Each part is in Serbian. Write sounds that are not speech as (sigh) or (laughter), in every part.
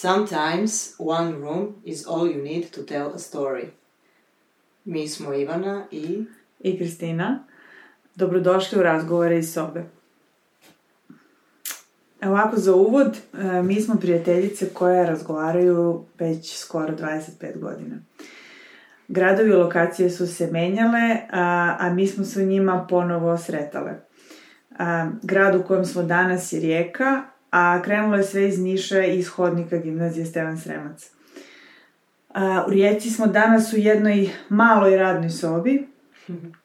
Sometimes one room is all you need to tell a story. Mi smo Ivana i... I Kristina. Dobrodošli u razgovore iz sobe. Ovako za uvod, e, mi smo prijateljice koje razgovaraju već skoro 25 godina. Gradovi i lokacije su se menjale, a, a mi smo se u njima ponovo sretale. A, grad u kojem smo danas je Rijeka, a krenulo je sve iz Niša i iz hodnika gimnazije Stevan Sremac. A, u Rijeci smo danas u jednoj maloj radnoj sobi,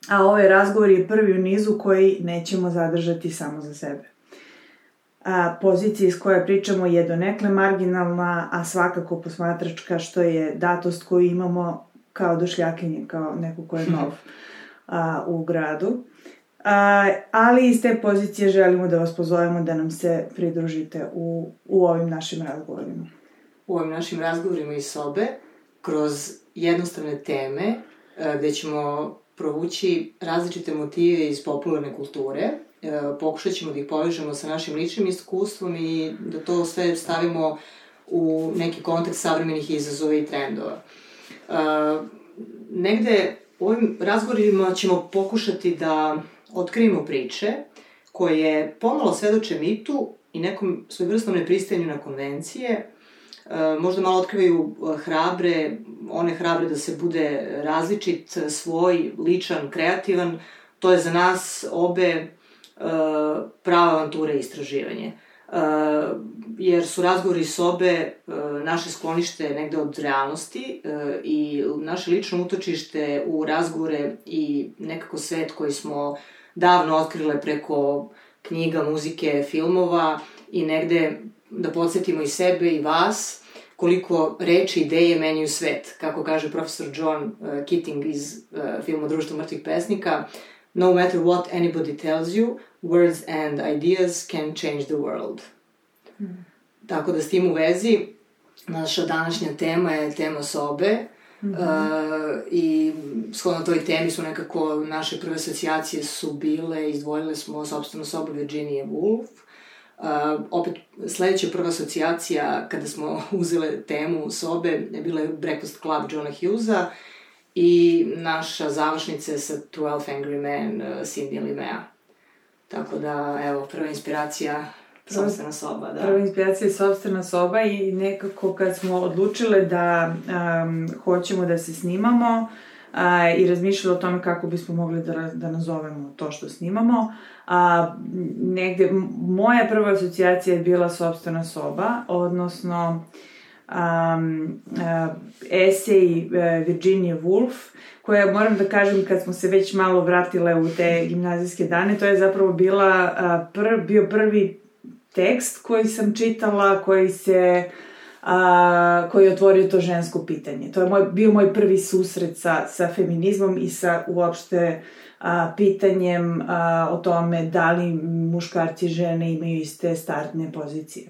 a ovaj razgovor je prvi u nizu koji nećemo zadržati samo za sebe. A, pozicija iz koje pričamo je donekle marginalna, a svakako posmatračka, što je datost koju imamo kao došljakinje, kao neko ko je nov (laughs) a, u gradu. Ali iz te pozicije želimo da vas pozovemo da nam se pridružite u, u ovim našim razgovorima. U ovim našim razgovorima iz sobe, kroz jednostavne teme, gde ćemo provući različite motive iz popularne kulture, e, pokušat ćemo da ih povežemo sa našim ličnim iskustvom i da to sve stavimo u neki kontekst savremenih izazova i trendova. E, negde u ovim razgovorima ćemo pokušati da otkrijemo priče koje pomalo svedoče mitu i nekom svojvrstnom nepristajanju na konvencije, E, možda malo otkrivaju e, hrabre, one hrabre da se bude različit, svoj, ličan, kreativan. To je za nas obe e, prava avantura i istraživanje. Jer su razgovori sobe naše sklonište negde od realnosti i naše lično utočište u razgovore i nekako svet koji smo davno otkrile preko knjiga, muzike, filmova i negde da podsjetimo i sebe i vas koliko reči i ideje menjaju svet. Kako kaže profesor John uh, Keating iz uh, filma Društvo mrtvih pesnika, no matter what anybody tells you, words and ideas can change the world. Mm. Tako da s tim u vezi, naša današnja tema je tema sobe, Mm -hmm. uh, I shodno toj temi su nekako naše prve asocijacije su bile, izdvojile smo sobstvenu sobu Virginia Woolf, Uh, opet, sledeća prva asocijacija kada smo (laughs) uzele temu sobe je bila Breakfast Club Johna Hughesa i naša završnica sa 12 Angry Men uh, Cindy Limea. Tako da, evo, prva inspiracija sobstvena soba, da. Prva inspiracija je sobstvena soba i nekako kad smo odlučile da um, hoćemo da se snimamo, a, i razmišljala o tome kako bismo mogli da, da nazovemo to što snimamo. A, negde, moja prva asocijacija je bila sobstvena soba, odnosno um, uh, esej uh, Virginia Woolf, koja moram da kažem kad smo se već malo vratile u te gimnazijske dane, to je zapravo bila, uh, pr, bio prvi tekst koji sam čitala, koji se a, koji je otvorio to žensko pitanje. To je moj, bio moj prvi susret sa, sa feminizmom i sa uopšte a, pitanjem a, o tome da li muškarci i žene imaju iste startne pozicije.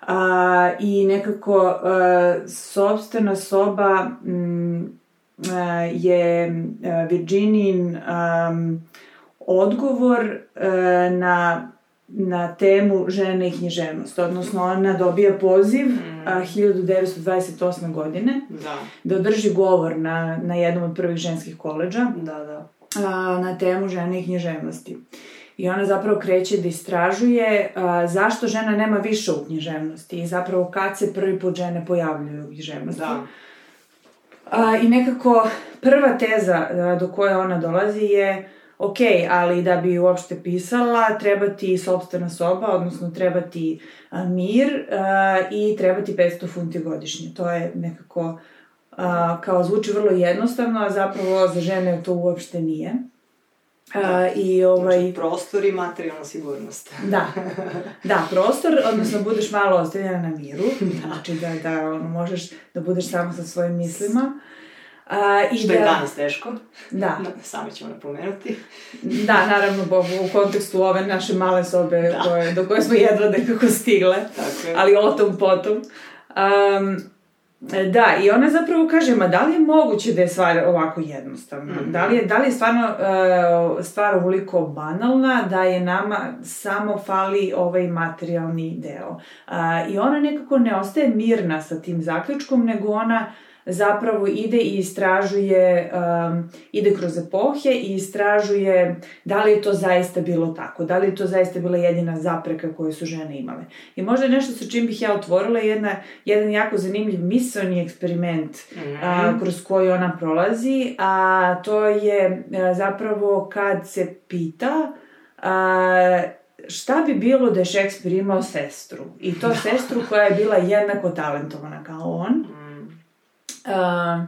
A, I nekako a, sobstvena soba m, a, je Virginin a, odgovor a, na na temu žene i književnost. Odnosno, ona dobija poziv mm. a, 1928. godine da. da održi govor na, na jednom od prvih ženskih koleđa da, da. A, na temu žene i književnosti. I ona zapravo kreće da istražuje a, zašto žena nema više u književnosti i zapravo kad se prvi put žene pojavljuju u književnosti. Da. A, I nekako prva teza a, do koje ona dolazi je ok, ali da bi uopšte pisala, treba ti sobstvena soba, odnosno treba ti a, mir a, i treba ti 500 funti godišnje. To je nekako, a, kao zvuči vrlo jednostavno, a zapravo za žene to uopšte nije. Da. I ovaj... Znači, prostor i materijalna sigurnost. (laughs) da, da, prostor, odnosno (laughs) budeš malo ostavljena na miru, da. znači da, da ono, možeš da budeš samo sa svojim mislima. A, i Što da, je danas teško. Da. (laughs) Sami ćemo napomenuti. da, naravno, u kontekstu ove naše male sobe da. koje, do koje smo jedva nekako stigle. Tako je. Ali o tom potom. Um, Da, i ona zapravo kaže, ma da li je moguće da je stvar ovako jednostavna? Mhm. Da, li je, da li je stvarno e, stvar ovoliko banalna da je nama samo fali ovaj materijalni deo? A, I ona nekako ne ostaje mirna sa tim zaključkom, nego ona zapravo ide i istražuje, um, ide kroz epohe i istražuje da li je to zaista bilo tako, da li je to zaista bila jedina zapreka koju su žene imale. I možda nešto sa čim bih ja otvorila je jedna, jedan jako zanimljiv misalni eksperiment a, kroz koji ona prolazi, a to je a, zapravo kad se pita a, šta bi bilo da je Šekspir imao sestru. I to sestru koja je bila jednako talentovana kao on. Mm. A,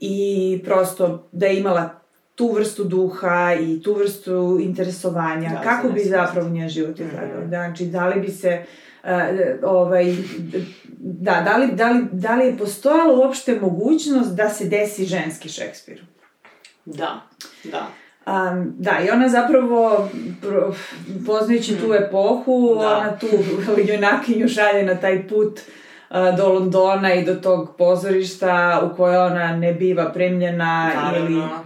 I prosto da je imala tu vrstu duha i tu vrstu interesovanja, Da, kako bi zapravo njen život izgledao. Mhm. Znači, da li bi se, uh, ovaj, da, da li, da, li, da li je postojala uopšte mogućnost da se desi ženski Šekspir? Da, da. Um, da, i ona zapravo, poznajući tu epohu, Da. ona tu (laughs) junakinju šalje na taj put uh, do Londona i do tog pozorišta u koje ona ne biva primljena ili... Naravno,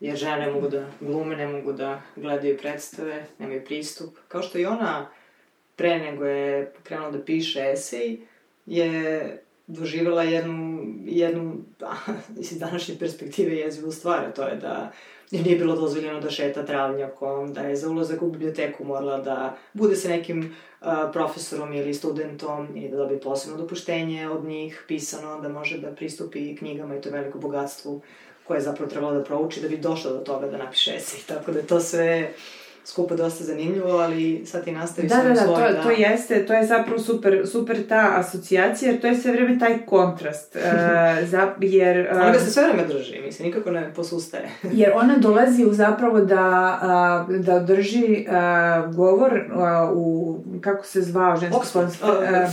jer žene ne mogu da glume, ne mogu da gledaju predstave, nemaju pristup. Kao što i ona, pre nego je krenula da piše esej, je doživjela jednu, jednu (laughs) iz današnje perspektive jezivu stvar, a to je da joj nije bilo dozvoljeno da šeta travnjakom, da je za ulazak u biblioteku morala da bude sa nekim uh, profesorom ili studentom ili da dobije posebno dopuštenje od njih, pisano, da može da pristupi knjigama i to veliko bogatstvu koje je zapravo trebalo da prouči da bi došla do toga da napiše esej. Tako da to sve skupo dosta zanimljivo, ali sad ti nastavi Da, sa da, da, svojim, to, to jeste, to je zapravo super, super ta asocijacija, jer to je sve vreme taj kontrast, uh, (laughs) za, jer... Ona ga uh, se sve vreme drži, mislim, nikako ne posustaje. (laughs) Jer ona dolazi u zapravo da, a, da drži a, govor a, u, kako se zvao ženski Oxford, a,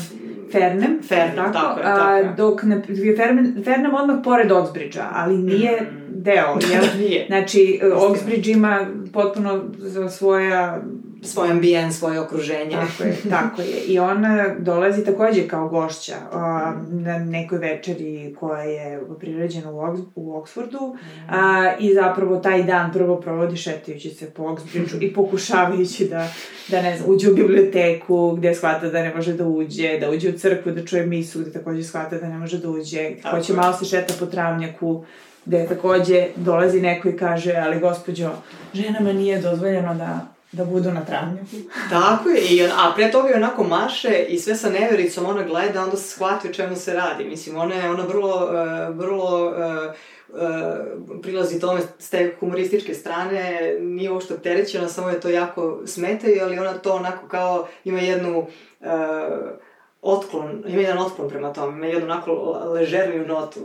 Fernem, Fernem, tako je, tako je. A, dok ne, Fernem, Fernem odmah pored Oxbridgea, ali nije Mm. Deo, jel? Nije. (laughs) Znači, Oxbridge ima potpuno za svoja Svoj ambijen, svoje okruženje. Tako je, tako je. I ona dolazi takođe kao gošća a, na nekoj večeri koja je priređena u, Oks, u Oksfordu a, i zapravo taj dan prvo provodi šetajući se po Oxbridgeu (laughs) i pokušavajući da, da ne znam, uđe u biblioteku gde shvata da ne može da uđe, da uđe u crkvu da čuje misu gde takođe shvata da ne može da uđe, Tako hoće je. malo se šeta po travnjaku gde takođe dolazi neko i kaže, ali gospođo, ženama nije dozvoljeno da da budu na travnjaku. Tako je, i, a pre toga je onako maše i sve sa nevericom ona gleda, onda se shvati o čemu se radi. Mislim, ona je ona vrlo, uh, vrlo uh, uh, prilazi tome s te humorističke strane, nije uopšte opterećena, samo je to jako smetaju, ali ona to onako kao ima jednu uh, otklon, ima jedan otklon prema tome, ima jednu onako ležerniju notu.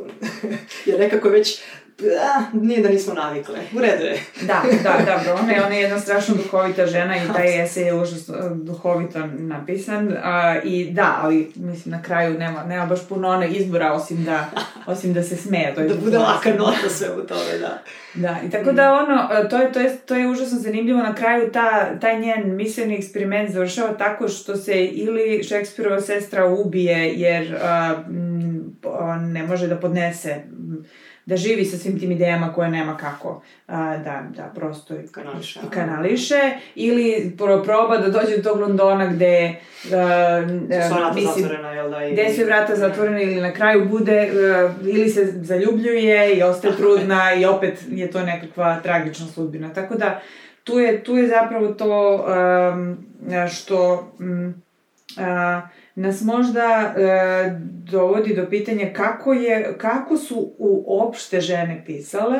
(laughs) Jer nekako već, a, nije da nismo navikle, u redu je. Da, da, dobro, ona je, ona je jedna strašno duhovita žena i taj esej je užasno e, duhovito napisan. A, I da, ali mislim na kraju nema, nema baš puno one izbora osim da, osim da se smeje. To je Da bude laka nota sve u tome, da. Da, i tako da ono, e, to je, to je, to je užasno zanimljivo, na kraju ta, taj njen misleni eksperiment završava tako što se ili Šekspirova sestra ubije jer a, m, on ne može da podnese m, da živi sa svim tim idejama koje nema kako a, da, da prosto i Kanališe, i kanališe ili pro, proba da dođe do tog Londona gde a, Su sva vrata mislim, zatvorena, jel da? I... gde su vrata zatvorene ili na kraju bude uh, ili se zaljubljuje i ostaje trudna i opet je to nekakva tragična sudbina. Tako da tu je, tu je zapravo to um, što um, uh, nas možda uh, dovodi do pitanja kako, je, kako su uopšte žene pisale,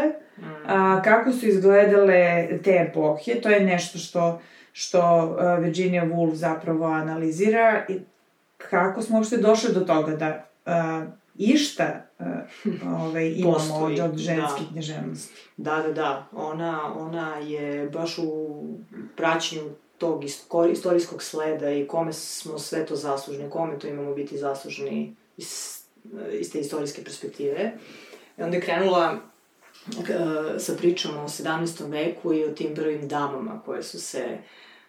a, kako su izgledale te epohe, to je nešto što, što uh, Virginia Woolf zapravo analizira i kako smo uopšte došli do toga da uh, išta uh, ovaj, (laughs) imamo od, Postoji, od ženske da. književnosti. Da, da, da. Ona, ona je baš u praćenju tog isto- istorijskog sleda i kome smo sve to zaslužni, kome to imamo biti zaslužni iz, iz te istorijske perspektive. I onda je krenula e, sa pričom o 17. veku i o tim prvim damama koje su se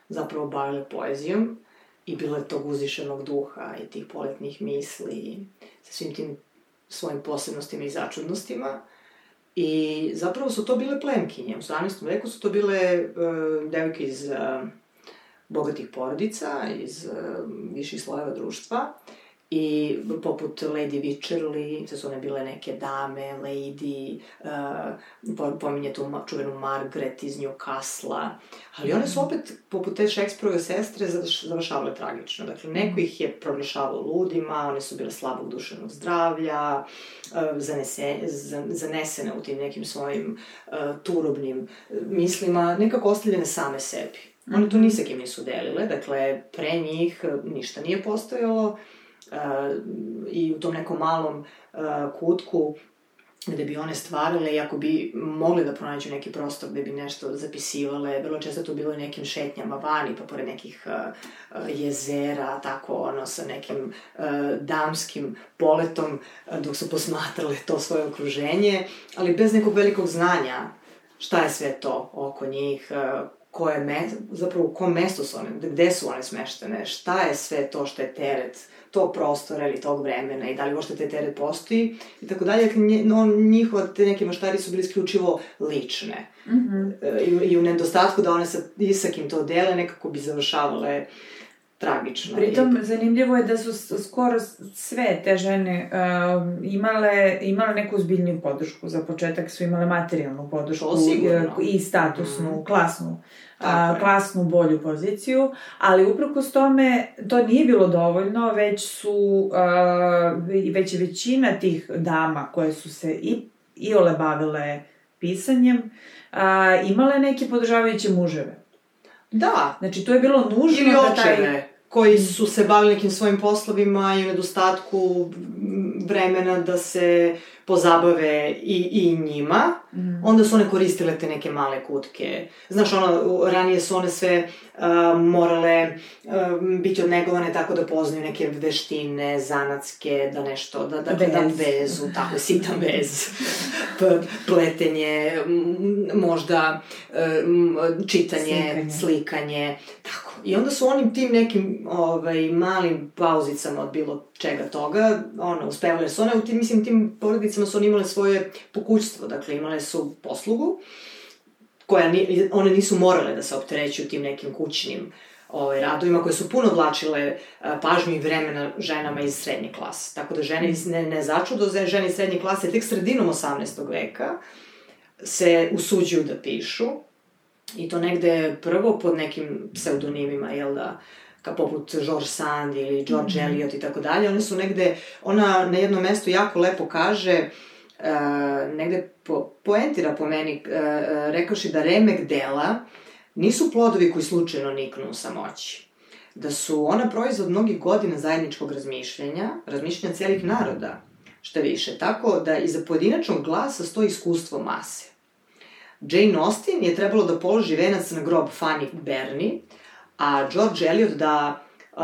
zapravo bavile poezijom i bile tog uzvišenog duha i tih poletnih misli sa svim tim svojim posebnostima i začudnostima. I zapravo su to bile plemkinje. U 17. veku su to bile uh, devojke iz uh, bogatih porodica, iz uh, viših slojeva društva. I poput Lady Witcherly, sve su one bile neke dame, Lady, uh, pominje tu čuvenu Margaret iz Newcastle-a, ali one su opet, poput te Shakespeareove sestre, završavale tragično. Dakle, neko ih je proglašavao ludima, one su bile slabog duševnog zdravlja, uh, zanese, zanesene u tim nekim svojim uh, turobnim mislima, nekako ostavljene same sebi. One tu ni sa kim nisu delile, dakle, pre njih ništa nije postojalo, i u tom nekom malom uh, kutku gde bi one stvarale i ako bi mogle da pronađu neki prostor gde bi nešto zapisivale, vrlo često to bilo i nekim šetnjama vani, pa pored nekih uh, jezera, tako ono, sa nekim uh, damskim poletom, uh, dok su posmatrale to svoje okruženje, ali bez nekog velikog znanja šta je sve to oko njih, uh, koje me, zapravo u kom mestu su one, gde su one smeštene, šta je sve to što je teret tog prostora ili tog vremena i da li uopšte te teret postoji i tako dalje. No, njihova, te neke maštari su bili isključivo lične. Mm -hmm. I, I u nedostatku da one sa Isakim to dele nekako bi završavale tragično. Pritom, I... zanimljivo je da su skoro sve te žene uh, imale, imale neku zbiljniju podršku. Za početak su imale materijalnu podršku i statusnu, mm. klasnu a, klasnu bolju poziciju, ali uprkos tome to nije bilo dovoljno, već su, a, već je većina tih dama koje su se i, i ole bavile pisanjem, a, imale neke podržavajuće muževe. Da. Znači, to je bilo nužno Ili da taj... koji su se bavili nekim svojim poslovima i u nedostatku vremena da se pozabave i, i njima, mm. onda su one koristile te neke male kutke. Znaš, ono, ranije su one sve uh, morale uh, biti odnegovane tako da poznaju neke veštine, zanatske, da nešto, da, da, Vez. da vezu, tako, sitan vez, (laughs) pletenje, možda uh, čitanje, slikanje. slikanje, tako I onda su onim tim nekim ovaj, malim pauzicama od bilo čega toga, ono, uspevale su one, u tim, mislim, tim porodicama su one imale svoje pokućstvo, dakle, imale su poslugu, koja ni, one nisu morale da se opterećuju tim nekim kućnim ovaj, radovima koje su puno vlačile a, pažnju i vremena ženama iz srednje klase. Tako da žene iz, ne, ne začudo za žene iz srednje klase tek sredinom 18. veka se usuđuju da pišu, I to negde prvo pod nekim pseudonimima, jel da, ka poput George Sand ili George mm -hmm. Eliot i tako dalje. One su negde, ona na jednom mestu jako lepo kaže, uh, negde po, poentira po meni, uh, rekavši da remek dela nisu plodovi koji slučajno niknu u samoći. Da su ona proizvod mnogih godina zajedničkog razmišljenja, razmišljenja celih naroda, šta više. Tako da iza pojedinačnog glasa stoji iskustvo mase. Jane Austen je trebalo da položi venac na grob Fanny Bernie, a George Eliot da uh,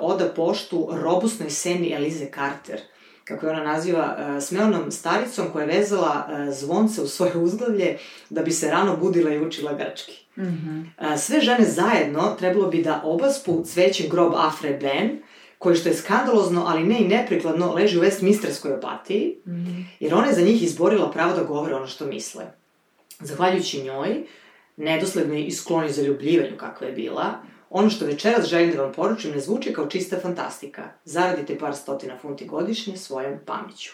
oda poštu robustnoj seni Elize Carter, kako je ona naziva, uh, smeonom staricom koja je vezala uh, zvonce u svoje uzglavlje da bi se rano budila i učila grčki. Mm -hmm. uh, sve žene zajedno trebalo bi da obaspu cvećem grob Afre Ben, koji što je skandalozno, ali ne i neprikladno, leži u Westminsterskoj opatiji, mm -hmm. jer ona je za njih izborila pravo da govore ono što misle. Zahvaljujući njoj, nedoslednoj i skloni za ljubljivanju kakva je bila, ono što večeras želim da vam poručim ne zvuči kao čista fantastika. Zaradite par stotina funti godišnje svojom pameću.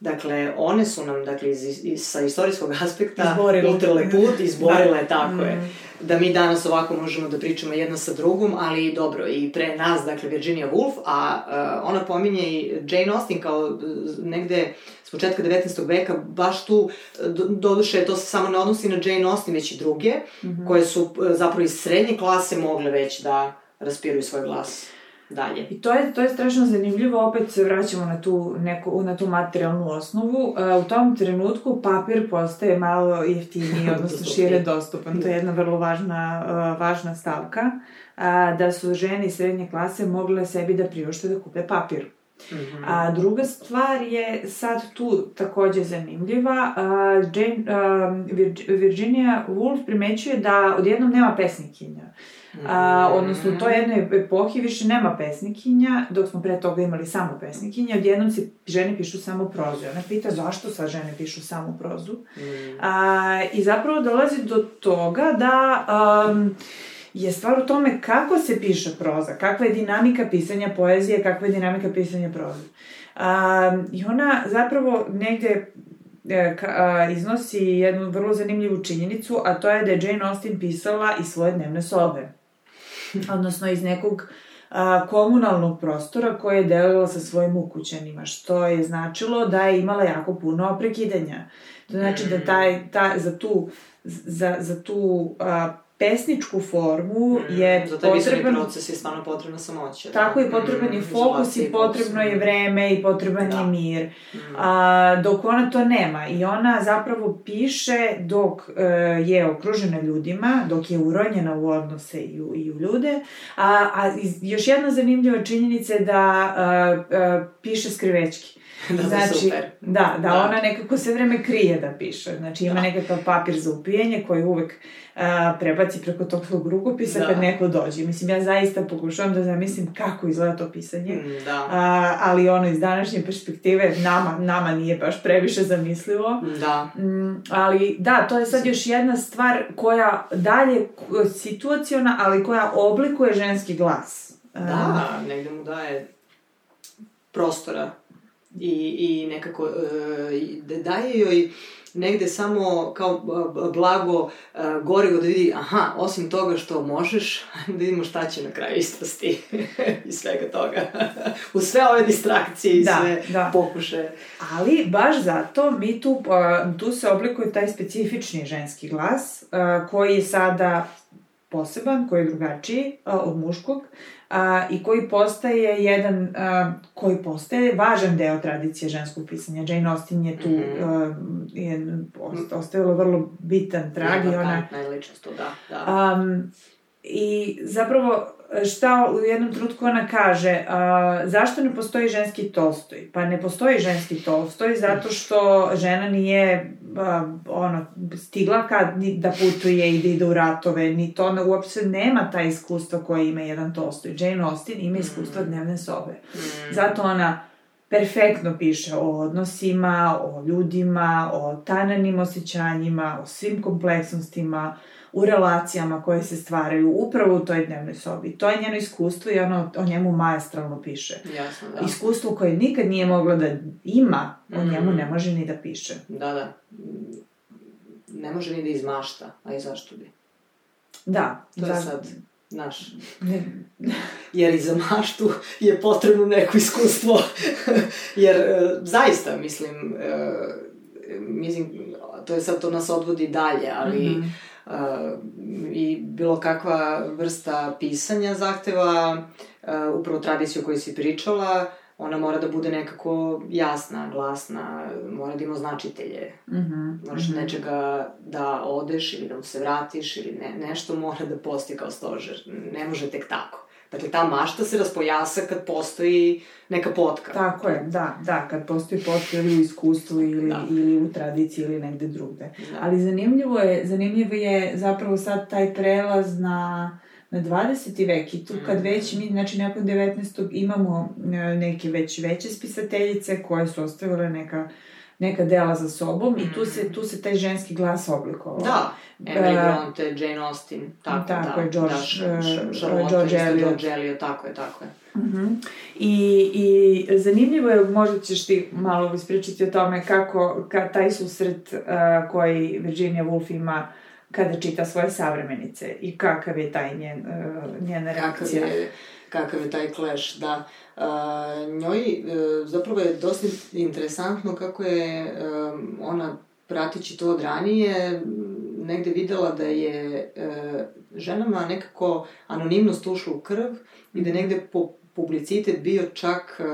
Dakle, one su nam, dakle, iz, iz, sa istorijskog aspekta izborile. utrle put, izborile, da. tako mm. je. Da mi danas ovako možemo da pričamo jedna sa drugom, ali dobro, i pre nas, dakle, Virginia Woolf, a uh, ona pominje i Jane Austen kao uh, negde s početka 19. veka, baš tu, do, doduše, to se samo ne odnosi na Jane Austen, već i druge, mm -hmm. koje su uh, zapravo iz srednje klase mogle već da raspiruju svoj glas dalje. I to je, to je strašno zanimljivo, opet se vraćamo na tu, neku, na tu materijalnu osnovu. Uh, u tom trenutku papir postaje malo jeftiniji, (laughs) odnosno šire dostupan. To je jedna vrlo važna, uh, važna stavka, uh, da su žene iz srednje klase mogle sebi da priušte da kupe papir. Mm -hmm. A druga stvar je sad tu takođe zanimljiva. Uh, Jane, uh, Virginia Woolf primećuje da odjednom nema pesnikinja. A, odnosno, u toj jednoj epohi više nema pesnikinja, dok smo pre toga imali samo pesnikinja, odjednom se žene pišu samo prozu. Ona pita zašto sad žene pišu samo prozu. Mm. A, I zapravo dolazi do toga da um, je stvar u tome kako se piše proza, kakva je dinamika pisanja poezije, kakva je dinamika pisanja proze. A, I ona zapravo negde e, a, iznosi jednu vrlo zanimljivu činjenicu, a to je da je Jane Austen pisala iz svoje dnevne sobe. (laughs) Odnosno iz nekog a, komunalnog prostora koje je delila sa svojim ukućanima, što je značilo da je imala jako puno prekidanja. To znači da taj, ta, za tu, za, za tu a, pesničku formu je Mm, Za taj potreban... proces je stvarno potrebna samoća. Tako da. potreban je Mm, fokus izolacija i potrebno je fokus. vreme i potreban Da. je mir. Mm. A, dok ona to nema i ona zapravo piše dok e, je okružena ljudima, dok je uronjena u odnose i u, i u ljude. A, a još jedna zanimljiva činjenica je da a, a, piše skrivečki. (laughs) Da, da, Znači, super. da, da, Da. ona nekako sve vreme krije da piše. Znači ima Da. nekakav papir za upijanje koji uvek a, prebaci preko tog svog rukopisa Da. kad neko dođe. Mislim, ja zaista pokušavam da zamislim kako izgleda to pisanje. Mm, Da. A, ali ono iz današnje perspektive nama, nama nije baš previše zamislivo. Da. Mm, ali da, to je sad još jedna stvar koja dalje situaciona, ali koja oblikuje ženski glas. Da, negde mu daje prostora i, i nekako e, i da daje joj negde samo kao blago e, gorivo da vidi, aha, osim toga što možeš, (laughs) da vidimo šta će na kraju ispasti (laughs) iz svega toga. (laughs) U sve ove distrakcije i Da, sve da. pokušaje. Ali, baš zato, mi tu, a, tu se oblikuje taj specifični ženski glas, a, koji je sada poseban, koji je drugačiji a, od muškog a, i koji postaje jedan, a, koji postaje važan deo tradicije ženskog pisanja. Jane Austen je tu Mhm. a, je ost- ostavila vrlo bitan trag i ona ličnost, da, da. Um, I zapravo šta u jednom trenutku ona kaže, a, zašto ne postoji ženski Tolstoj? Pa ne postoji ženski Tolstoj zato što žena nije a, ono, stigla kad ni da putuje i da ide u ratove, ni to ona uopšte nema taj iskustvo koje ima jedan Tolstoj. Jane Austen ima iskustvo dnevne sobe. Mm. Zato ona perfektno piše o odnosima, o ljudima, o tananim osjećanjima, o svim kompleksnostima, u relacijama koje se stvaraju upravo u toj dnevnoj sobi. To je njeno iskustvo i ona o njemu majestralno piše. Jasno, da. Iskustvo koje nikad nije mogla da ima, o Mhm. njemu ne može ni da piše. Da, da. Mm, Ne može ni da izmašta, a i zašto bi? Da. To je za- sad, znaš, Ne, jer i za maštu je potrebno neko iskustvo. (laughs) jer, e, zaista, mislim, e, mislim, to je sad, to nas odvodi dalje, ali Mhm. e, i bilo kakva vrsta pisanja zahteva e, upravo tradiciju koju si pričala, ona mora da bude nekako jasna, glasna, mora da ima značitelje. Mhm, Moraš mhm. nečega da odeš ili da mu se vratiš ili ne, nešto mora da postoji kao stožer. Ne može tek tako. Dakle, ta mašta se raspojasa kad postoji neka potka. Tako je, da, da, kad postoji postoji ili u iskustvu ili, Da. ili u tradiciji ili negde drugde. Da. Ali zanimljivo je, zanimljivo je zapravo sad taj prelaz na, na 20. vek i tu kad Mhm. već mi, znači nakon 19. imamo e, neke već veće spisateljice koje su ostavile neka neka dela za sobom i tu se, tu se taj ženski glas oblikovao. Da, Emily E, Bronte, Jane Austen, tako, tako da. je, George, da, e, Charlotte, George isto Eliot. George Eliot, tako je, tako je. Mhm. I, I zanimljivo je, možda ćeš ti malo ispričati o tome kako ka, taj susret uh, koji Virginia Woolf ima kada čita svoje savremenice i kakav je taj njen, uh, njena Kakav reakcija. je, kakav je taj clash, da. A, njoj e, zapravo je dosta interesantno kako je e, ona pratići to od ranije negde videla da je e, ženama nekako anonimnost ušla u krv i da je negde po, publicitet bio čak e,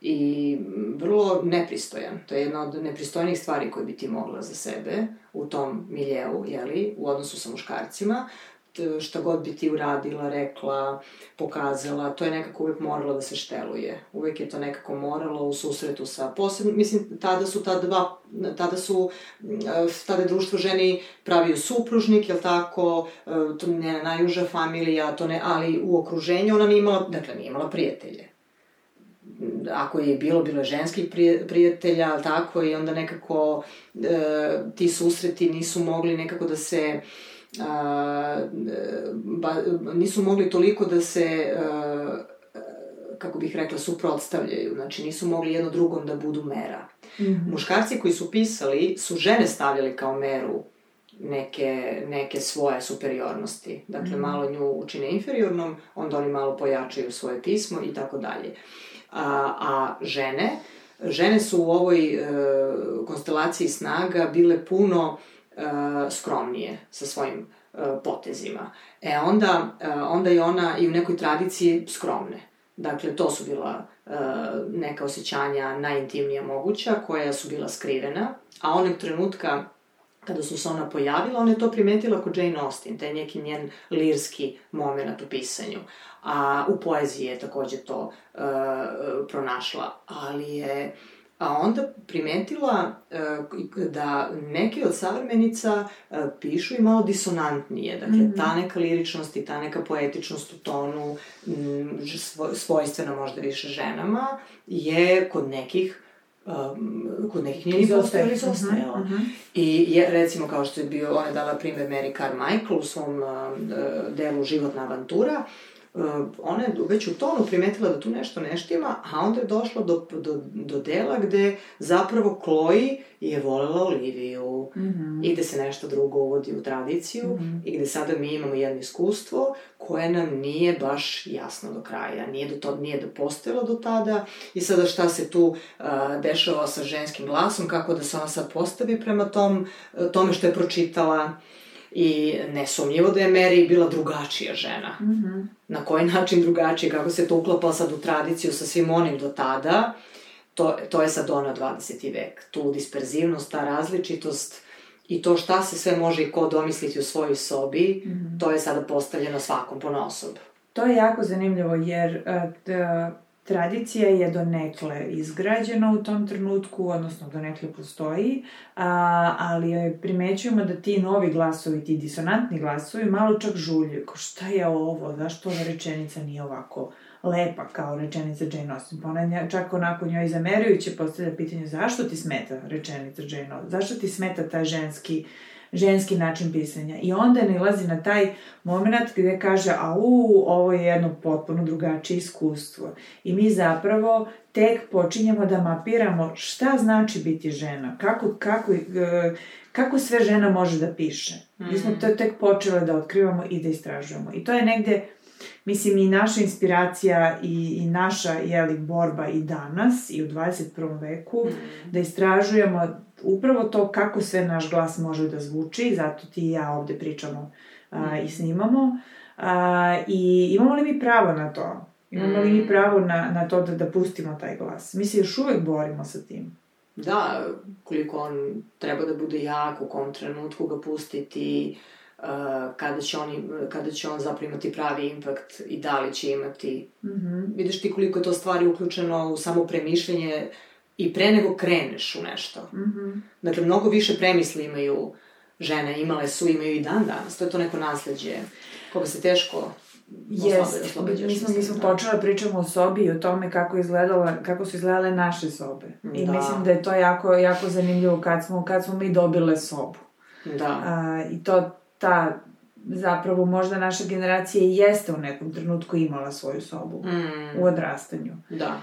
i vrlo nepristojan. To je jedna od nepristojnih stvari koje bi ti mogla za sebe u tom miljeu, jeli, u odnosu sa muškarcima šta god bi ti uradila, rekla, pokazala, to je nekako uvek moralo da se šteluje. Uvek je to nekako moralo u susretu sa posebno, mislim, tada su ta dva, tada su, tada je društvo ženi pravio supružnik, jel tako, to ne najuža familija, to ne, ali u okruženju ona nije imala, dakle, nije imala prijatelje ako je bilo, bilo je ženskih prijatelja, tako, i onda nekako e, ti susreti nisu mogli nekako da se a, ba, nisu mogli toliko da se a, kako bih rekla, suprotstavljaju. Znači, nisu mogli jedno drugom da budu mera. Mm -hmm. Muškarci koji su pisali su žene stavljali kao meru neke, neke svoje superiornosti. Dakle, mm. malo nju učine inferiornom, onda oni malo pojačaju svoje pismo i tako dalje. A, a žene, žene su u ovoj e, konstelaciji snaga bile puno e, skromnije sa svojim e, potezima. E onda, e, onda je ona i u nekoj tradiciji skromne. Dakle, to su bila e, neka osjećanja najintimnija moguća, koja su bila skrivena, a onog trenutka kada su se ona pojavila, ona je to primetila kod Jane Austen, taj neki njen lirski moment u pisanju. A u poeziji je takođe to uh, pronašla, ali je a onda primetila uh, da neke od savremenica uh, pišu i malo disonantnije. Dakle, mm -hmm. ta neka liričnost i ta neka poetičnost u tonu, m, svojstvena možda više ženama, je kod nekih um, kod nekih nije ni postojala izostajala. Uh -huh. I je, recimo, kao što je bio, ona je dala primer Mary Carmichael u svom uh, delu Životna avantura, ona je već u tonu primetila da tu nešto neštima, a onda je došla do, do, do dela gde zapravo Chloe je volela Oliviju mm -hmm. i gde se nešto drugo uvodi u tradiciju mm -hmm. i gde sada mi imamo jedno iskustvo koje nam nije baš jasno do kraja, nije do to, nije do postojalo do tada i sada šta se tu uh, dešava sa ženskim glasom, kako da se ona sad postavi prema tom, tome što je pročitala i nesumnjivo da je Mary bila drugačija žena. Mm -hmm. Na koji način drugačije, kako se to uklapa sad u tradiciju sa svim onim do tada, to, to je sad ono 20. vek. Tu disperzivnost, ta različitost i to šta se sve može i ko domisliti u svojoj sobi, mm -hmm. to je sada postavljeno svakom po. To je jako zanimljivo jer uh, tradicija je donekle izgrađena u tom trenutku, odnosno donekle postoji, a, ali primećujemo da ti novi glasovi, ti disonantni glasovi, malo čak žuljuju. Ko šta je ovo? Zašto ova rečenica nije ovako lepa kao rečenica Jane Austen? Pa ona čak onako njoj zamerujuće postavlja pitanje zašto ti smeta rečenica Jane Austen? Zašto ti smeta taj ženski ženski način pisanja. I onda nilazi na taj moment gde kaže, a u, ovo je jedno potpuno drugačije iskustvo. I mi zapravo tek počinjemo da mapiramo šta znači biti žena, kako, kako, e, kako sve žena može da piše. Mm. Mi smo mm. to tek počele da otkrivamo i da istražujemo. I to je negde Mislim, i naša inspiracija i, i naša, jeli, borba i danas i u 21. veku, mm. da istražujemo upravo to kako sve naš glas može da zvuči, zato ti i ja ovde pričamo a, mm. i snimamo. A, I imamo li mi pravo na to? Imamo li mi mm. pravo na, na to da, da pustimo taj glas? Mi se još uvek borimo sa tim. Da, koliko on treba da bude jak, u kom trenutku ga pustiti, uh, kada, će on, kada će on zapravo imati pravi impakt i da li će imati. Mm -hmm. Vidiš ti koliko je to stvari uključeno u samo premišljenje i pre nego kreneš u nešto. Mm -hmm. Dakle, mnogo više premisli imaju žene, imale su, imaju i dan danas. To je to neko nasledđe koga se teško Jest, mi smo, mi smo počela da pričamo o sobi i o tome kako, izgledala, kako su izgledale naše sobe. I da. mislim da je to jako, jako zanimljivo kad smo, kad smo mi dobile sobu. Da. A, I to, ta, zapravo možda naša generacija jeste u nekom trenutku imala svoju sobu mm. u odrastanju. Da.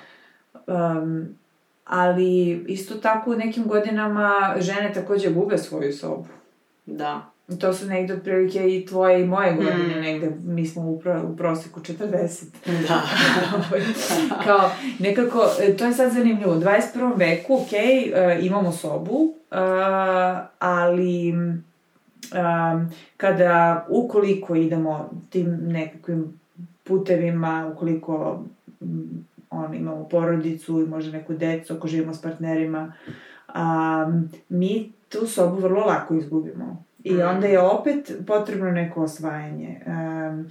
Um, ali isto tako u nekim godinama žene takođe gube svoju sobu. Da. To su negde otprilike i tvoje i moje godine, mm. negde, mi smo u, pro, u proseku 40. Da. (laughs) Kao, nekako, e, to je sad zanimljivo, u 21. veku, ok, uh, imamo sobu, uh, ali um, kada, ukoliko idemo tim nekakvim putevima, ukoliko on, imamo porodicu i možda neku decu, ako živimo s partnerima, a, mi tu sobu vrlo lako izgubimo. I Mm. onda je opet potrebno neko osvajanje. Um,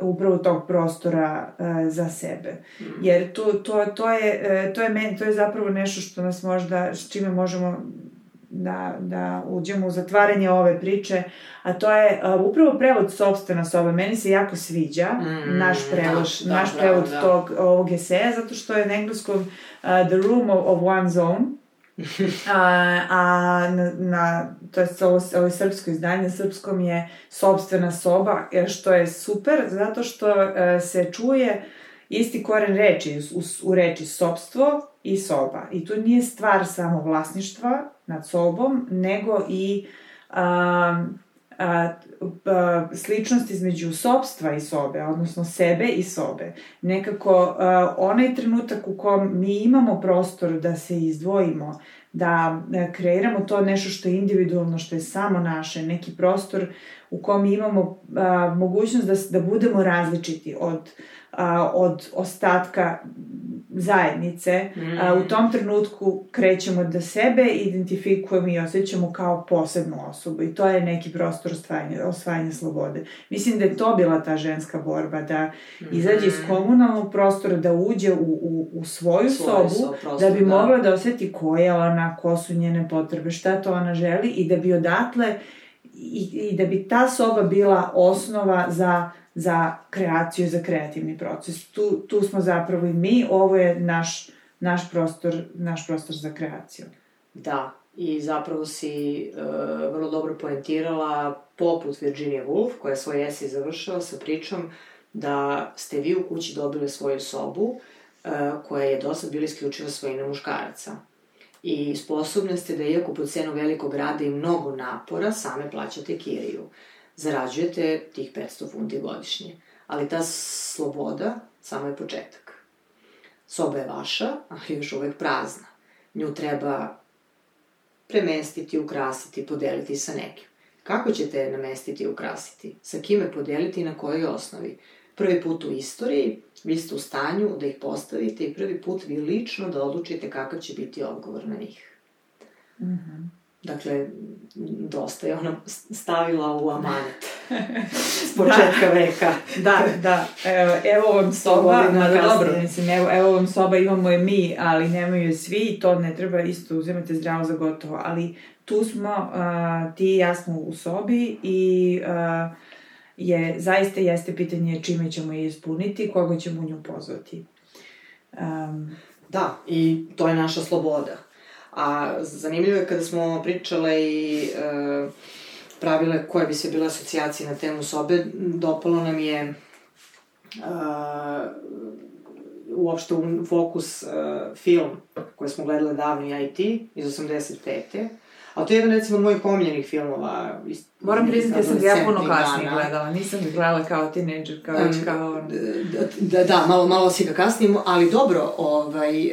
upravo tog prostora uh, za sebe. Mm. Jer to, to, to, je, e, to, je meni, to je zapravo nešto što nas možda, s čime možemo da, da uđemo u zatvaranje ove priče, a to je uh, upravo prevod sobstvena soba. Meni se jako sviđa Mm, naš prevod, naš, da, naš bravo, prevod da. tog ovog eseja, zato što je na engleskom uh, The Room of, of One's Own, (laughs) a, a na, na to je ovo, ovo srpsko izdanje, srpskom je sobstvena soba, što je super, zato što e, se čuje isti koren reči, u, u reči sobstvo i soba. I tu nije stvar samo vlasništva nad sobom, nego i a, a, a, sličnost između sobstva i sobe, odnosno sebe i sobe. Nekako a, onaj trenutak u kom mi imamo prostor da se izdvojimo, da e, kreiramo to nešto što je individualno, što je samo naše, neki prostor u kom imamo a, mogućnost da, da budemo različiti od, a, od ostatka zajednice, Mm. a, u tom trenutku krećemo da sebe identifikujemo i osjećamo kao posebnu osobu i to je neki prostor osvajanja, osvajanja slobode. Mislim da je to bila ta ženska borba, da izađe iz komunalnog prostora, da uđe u, u, u svoju Svoj sobu, so- prostor, da bi mogla da oseti ko je ona, ko su njene potrebe, šta to ona želi i da bi odatle i, i da bi ta soba bila osnova za, za kreaciju, za kreativni proces. Tu, tu smo zapravo i mi, ovo je naš, naš, prostor, naš prostor za kreaciju. Da, i zapravo si uh, vrlo dobro poentirala poput Virginia Woolf, koja svoj esej završila sa pričom da ste vi u kući dobile svoju sobu uh, koja je do sad bila isključiva svojina muškaraca. I sposobne ste da, iako po cenu velikog rada i mnogo napora, same plaćate kiriju. Zarađujete tih 500 funti godišnje. Ali ta sloboda samo je početak. Soba je vaša, ali još uvek prazna. Nju treba premestiti, ukrasiti, podeliti sa nekim. Kako ćete je namestiti i ukrasiti? Sa kime podeliti i na kojoj osnovi? Prvi put u istoriji, vi ste u stanju da ih postavite i prvi put vi lično da odlučite kakav će biti odgovor na njih. Mm -hmm. Dakle, dosta je ona stavila u amanet. (laughs) S početka veka. Da, da. Evo, evo vam soba, kasnije. dobro, mislim, evo, evo vam soba, imamo je mi, ali nemaju je svi i to ne treba isto uzimati zdravo za gotovo. Ali tu smo, uh, ti i ja smo u sobi i uh, je, zaista jeste pitanje čime ćemo je ispuniti, koga ćemo u nju pozvati. Um, Da, i to je naša sloboda. A zanimljivo je kada smo pričale i e, pravile koje bi se bile asocijacije na temu sobe, dopalo nam je e, uopšte u fokus e, film koji smo gledali davno i ti, iz 85. A to je jedan, recimo, mojih omiljenih filmova. Iz, moram priznati da sam ja puno kasnije gledala, nisam ga gledala kao tineđer, kao već kao... Da, da, malo, malo si ga kasnije, ali dobro, ovaj, uh,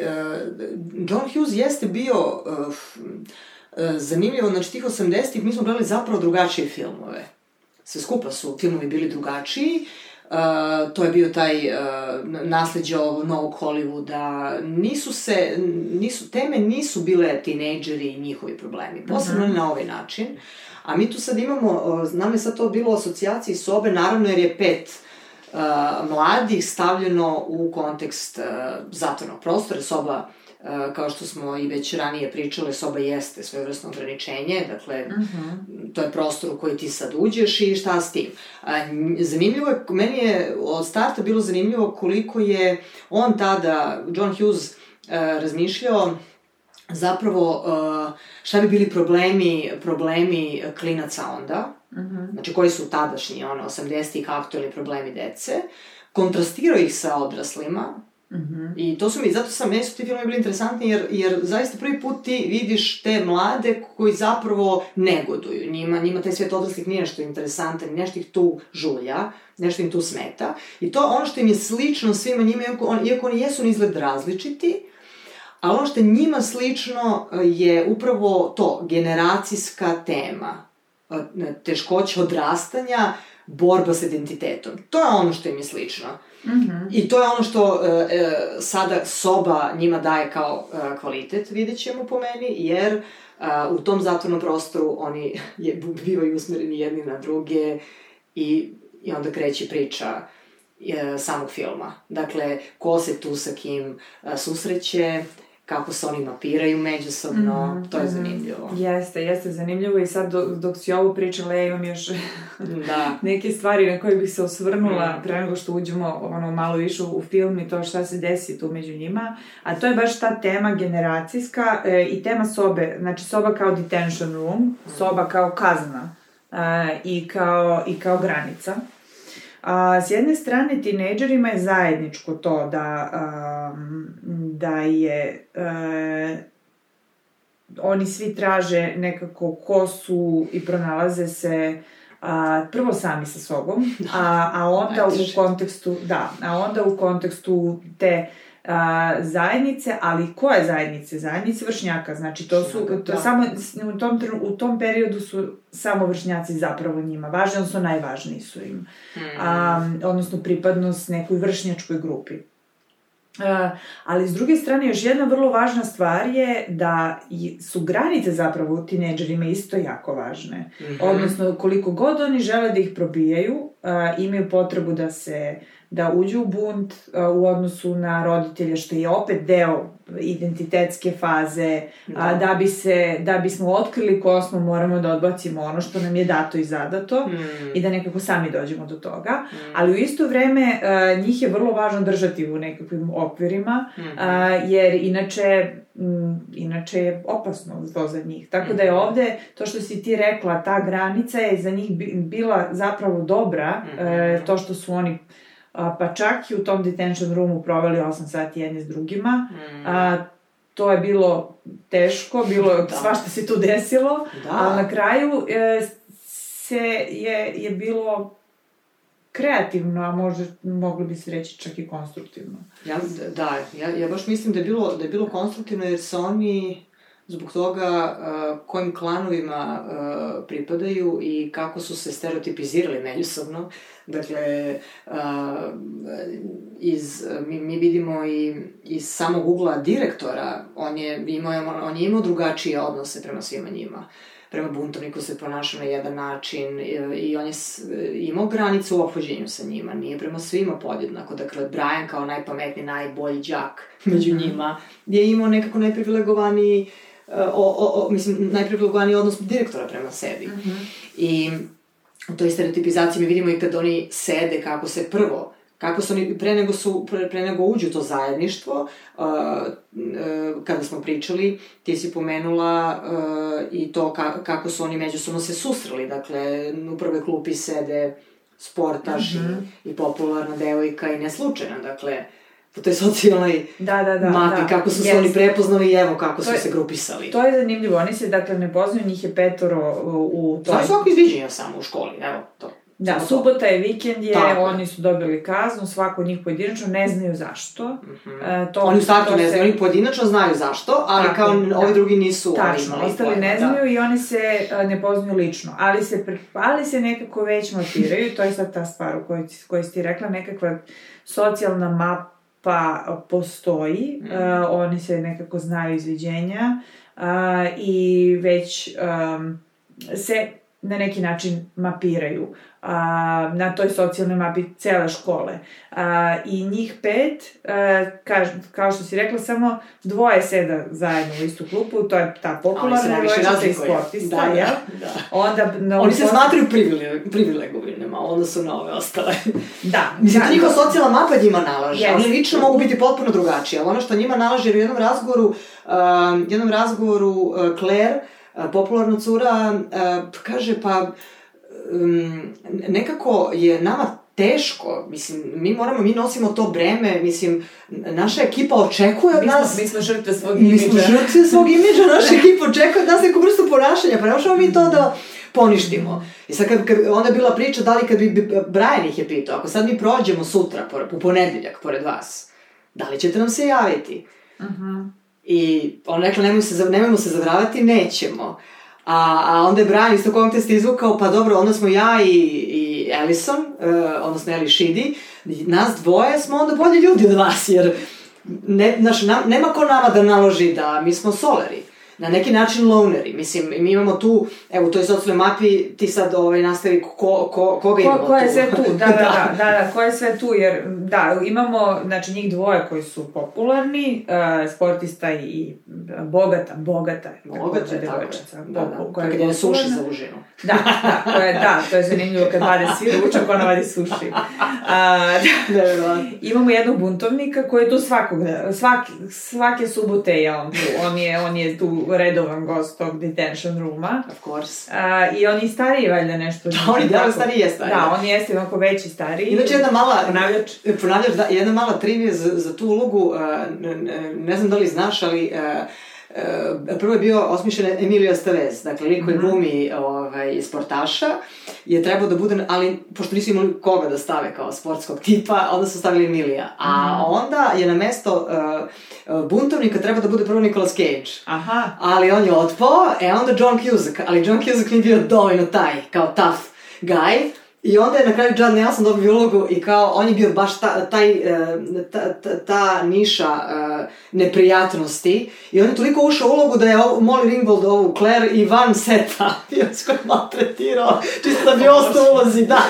John Hughes jeste bio uh, uh, zanimljivo, znači tih 80-ih mi smo gledali zapravo drugačije filmove. Sve skupa su filmovi bili drugačiji, Uh, to je bio taj uh, nasledđe ovog novog Hollywooda. Nisu se, nisu, teme nisu bile tinejdžeri i njihovi problemi. Posebno ne na ovaj način. A mi tu sad imamo, uh, nam je sad to bilo u asocijaciji sobe, naravno jer je pet uh, mladih stavljeno u kontekst uh, zatvornog prostora. Soba, uh, kao što smo i već ranije pričale, soba jeste svojevrsno ograničenje, dakle, Mm -hmm. to je prostor u koji ti sad uđeš i šta s tim. Nj- zanimljivo je, meni je od starta bilo zanimljivo koliko je on tada, John Hughes, uh, razmišljao zapravo uh, šta bi bili problemi, problemi klinaca onda, Mm -hmm. znači koji su tadašnji, ono, 80-ih aktualni problemi dece, kontrastirao ih sa odraslima, Mm -hmm. I to su mi, zato sam, meni su ti filmovi bili interesantni, jer, jer zaista prvi put ti vidiš te mlade koji zapravo negoduju. Njima, njima taj svet odraslih nije nešto interesantan, nešto ih tu žulja, nešto im tu smeta. I to ono što im je slično svima njima, iako, on, iako oni jesu na izgled različiti, a ono što njima slično e, je upravo to, generacijska tema. E, Teškoća odrastanja, borba sa identitetom. To je ono što im je slično. Mm -hmm. I to je ono što e, e, sada soba njima daje kao e, kvalitet, vidjet ćemo po meni, jer e, u tom zatvornom prostoru oni (laughs) je, bivaju usmereni jedni na druge i, i onda kreće priča e, samog filma. Dakle, ko se tu sa kim e, susreće, kako se oni mapiraju međusobno, mm -hmm. to je mhm. zanimljivo. Jeste, jeste zanimljivo i sad dok, dok si ovo pričala, ja imam još (laughs) da. neke stvari na koje bih se osvrnula mm. pre nego što uđemo ono, malo više u film i to šta se desi tu među njima, a to je baš ta tema generacijska e, i tema sobe, znači soba kao detention room, soba kao kazna e, i, kao, i kao granica. A, s jedne strane, tinejdžerima je zajedničko to da, a, da je a, oni svi traže nekako ko su i pronalaze se a, prvo sami sa sobom, a, a onda u kontekstu, da, a onda u kontekstu te a, zajednice, ali koje zajednice? Zajednice vršnjaka, znači to su, to da. samo, u tom, u tom periodu su samo vršnjaci zapravo njima važni, odnosno najvažniji su im. Hmm. A, odnosno pripadnost nekoj vršnjačkoj grupi. Uh, ali s druge strane, još jedna vrlo važna stvar je da su granice zapravo u tineđerima isto jako važne. Mm -hmm. Odnosno, koliko god oni žele da ih probijaju, uh, imaju potrebu da se da uđu u bunt uh, u odnosu na roditelje, što je opet deo identitetske faze, da. a, da bi se, da bismo otkrili ko smo, moramo da odbacimo ono što nam je dato i zadato mm. i da nekako sami dođemo do toga, mm. ali u isto vreme a, njih je vrlo važno držati u nekakvim okvirima, mm. a, jer inače m, inače je opasno to za njih. Tako da je mm-hmm. ovde, to što si ti rekla, ta granica je za njih bila zapravo dobra, mm. e, to što su oni a, pa čak i u tom detention roomu proveli 8 sati jedni s drugima. Mm. A, to je bilo teško, bilo (laughs) da. svašta se tu desilo, da. a na kraju e, se je, je bilo kreativno, a može, mogli bi se reći čak i konstruktivno. Ja, da, ja, ja baš mislim da je bilo, da je bilo konstruktivno jer se oni zbog toga uh, kojim klanovima uh, pripadaju i kako su se stereotipizirali međusobno. Dakle, uh, iz, mi, mi vidimo i iz samog ugla direktora, on je imao, on je imao drugačije odnose prema svima njima. Prema buntovniku se ponašao na jedan način i on je imao granicu u opođenju sa njima, nije prema svima podjednako. Dakle, Brian kao najpametniji, najbolji džak među mhm. njima je imao nekako najprivilegovaniji uh, o, o, o, mislim, najprivilegovaniji odnos direktora prema sebi. Mm -hmm. I u toj stereotipizaciji mi vidimo i kad oni sede, kako se prvo kako su oni, pre nego, su, pre, pre nego uđu to zajedništvo, uh, uh, kada smo pričali, ti si pomenula uh, i to ka, kako su oni međusobno se susreli, dakle, u prve klupi sede sportaš mm -hmm. i, i popularna devojka i neslučajna, dakle, uh, po toj socijalnoj da, da, da, mati, da. kako su se oni prepoznali i evo kako to su je, se grupisali. To je zanimljivo, oni se dakle ne poznaju, njih je petoro u, toj... Znači svako izviđenja samo u školi, evo to. Da, Samo subota je, vikend je, Tako. oni su dobili kaznu, svako od njih pojedinačno, ne znaju zašto. Mm -hmm. e, to, oni u startu ne znaju, oni pojedinačno znaju zašto, ali Tako, kao da. ovi drugi nisu Tačno, ostali ne da. znaju da. i oni se uh, ne poznaju lično, ali se, ali se nekako već mapiraju, to je sad ta stvar u kojoj, kojoj si ti rekla, nekakva socijalna mapa pa postoji, mm. uh, oni se nekako znaju izviđenja uh, i već um, se na neki način mapiraju a, na toj socijalnoj mapi cele škole. A, I njih pet, a, ka, kao što si rekla, samo dvoje seda zajedno u istu klupu, to je ta popularna devojčica i sportista, da, ja? Da, da. Onda, no, Oni se smatruju privilegovanima, onda su na ove ostale. Da. Mislim, da, njihova socijalna mapa njima nalaže. Yes. Oni lično mogu biti potpuno drugačije, ali ono što njima nalaže, jer u jednom razgovoru, uh, jednom razgovoru uh, Claire, uh, popularna cura, uh, kaže, pa um, nekako je nama teško, mislim, mi moramo, mi nosimo to breme, mislim, naša ekipa očekuje od nas... Mi smo žrtve svog imidža. Mi smo žrtve svog imidža, naša (laughs) ekipa očekuje od nas neku vrstu ponašanja, pa ne možemo mi to da poništimo. I sad, kad, kad, onda je bila priča da li kad bi, Brian ih je pitao, ako sad mi prođemo sutra, u ponedeljak, pored vas, da li ćete nam se javiti? Uh mhm. -huh. I on rekla, nemoj se, nemojmo se zavravati, nećemo. A, a onda je Brian isto kontest izvukao, pa dobro, onda smo ja i, i Ellison, uh, odnosno Eli Shidi, nas dvoje smo onda bolji ljudi od vas, jer ne, znaš, nam, nema ko nama da naloži da mi smo soleri na neki način loneri. Mislim, mi imamo tu, evo, u toj socijalnoj mapi ti sad ovaj, nastavi ko, ko, koga imamo ko, ko je sve tu, da, da, da, (laughs) da, da, ko je sve tu, jer da, imamo, znači, njih dvoje koji su popularni, uh, sportista i bogata, bogata, bogata, devojčica, da, da, koja je ne suši za užinu. Da, da, to je, da, to je zanimljivo kad vade svi ručak, ona vadi suši. Uh, da, da, imamo jednog buntovnika koji je tu svakog, svaki, svake subote je on tu, on je, on je tu redovan gost tog detention rooma. Of course. Uh, I on je stariji, valjda nešto. Da, on je da, stariji je stariji. Da, on jeste onako veći stariji. Inače, jedna mala... Ponavljač. Ponavljač, da, jedna mala trivija za, za tu ulogu, uh, ne, ne znam da li znaš, ali Uh, prvo je bio osmišljen Emilio Estevez, dakle, lik koji mhm. glumi ovaj, sportaša, je trebao da bude, ali pošto nisu imali koga da stave kao sportskog tipa, onda su stavili Emilija. A mm. onda je na mesto uh, buntovnika trebao da bude prvo Nicolas Cage. Aha. Ali on je otpao, e onda John Cusack, ali John Cusack nije bio dovoljno taj, kao tough guy, I onda je na kraju John Nelson dobio ulogu i kao, on je bio baš ta, taj, e, ta, ta, ta niša uh, neprijatnosti. I on je toliko ušao u ulogu da je Molly Ringwald ovu Claire i van seta (laughs) skoro maltretirao, čisto da bi ostao ulozi, da.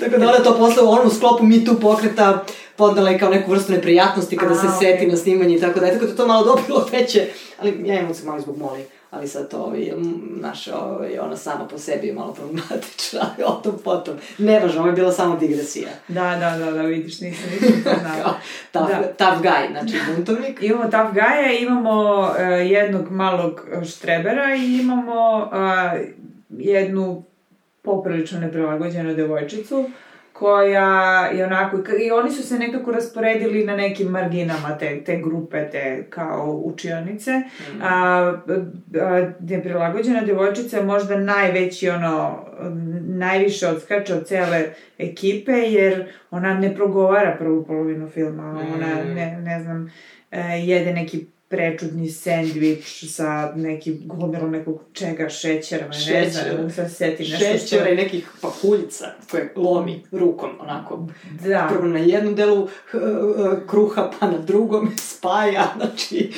Tako da ona to posle u onom sklopu Mi tu pokreta podnala i kao neku vrstu neprijatnosti kada A, se okay. seti na snimanje i tako da. Tako da to malo (laughs) dobilo veće, ali ja imam se malo zbog Molly ali sad to, ovaj, naš, ovaj, ona sama po sebi je malo problematična, (laughs) ali o tom potom. Nevažno, ovo je bila samo digresija. Da, da, da, da, vidiš, nisam, nisam (laughs) znala. tough, da. tough guy, znači buntovnik. Imamo tough guy imamo uh, jednog malog štrebera i imamo uh, jednu poprilično neprilagođenu devojčicu koja je onako, i oni su se nekako rasporedili na nekim marginama te, te grupe, te kao učionice. Mm. A, a, neprilagođena devojčica možda najveći ono, najviše odskače od cele ekipe, jer ona ne progovara prvu polovinu filma, ona, mm. ne, ne znam, e, jede neki prečudni sendvič sa nekim gomilom nekog čega, šećera, Šećer. ne znam, da se seti nešto Šećera što... i nekih pahuljica koje lomi rukom, onako. Da. Prvo na jednom delu kruha, pa na drugom spaja, (laughs) znači,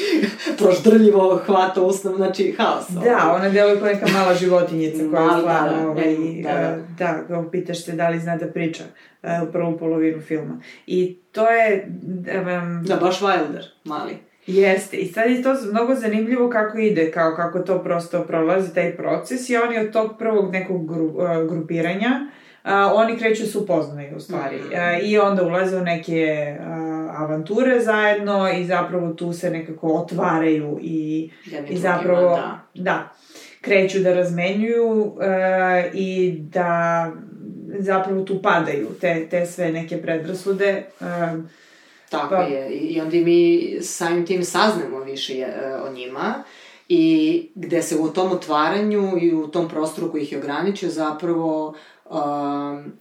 proždrljivo hvata usnom, znači, haos. Da, ona deluje kao neka mala životinjica koja je stvarno, da, ovaj, da, da. da, pitaš se da li zna da priča u prvom polovinu filma. I to je... Um, da, baš Wilder, mali. Jeste, i sad je to mnogo zanimljivo kako ide, kao kako to prosto prolazi taj proces i oni od tog prvog nekog gru, uh, grupiranja uh, oni kreću se upoznaju u stvari mm. uh, i onda ulaze u neke uh, avanture zajedno i zapravo tu se nekako otvaraju i, i zapravo da. da kreću da razmenjuju uh, i da zapravo tu padaju te, te sve neke predrasude uh, Tako pa. je. I onda mi samim tim saznamo više e, o njima i gde se u tom otvaranju i u tom prostoru koji ih je ograničio zapravo uh,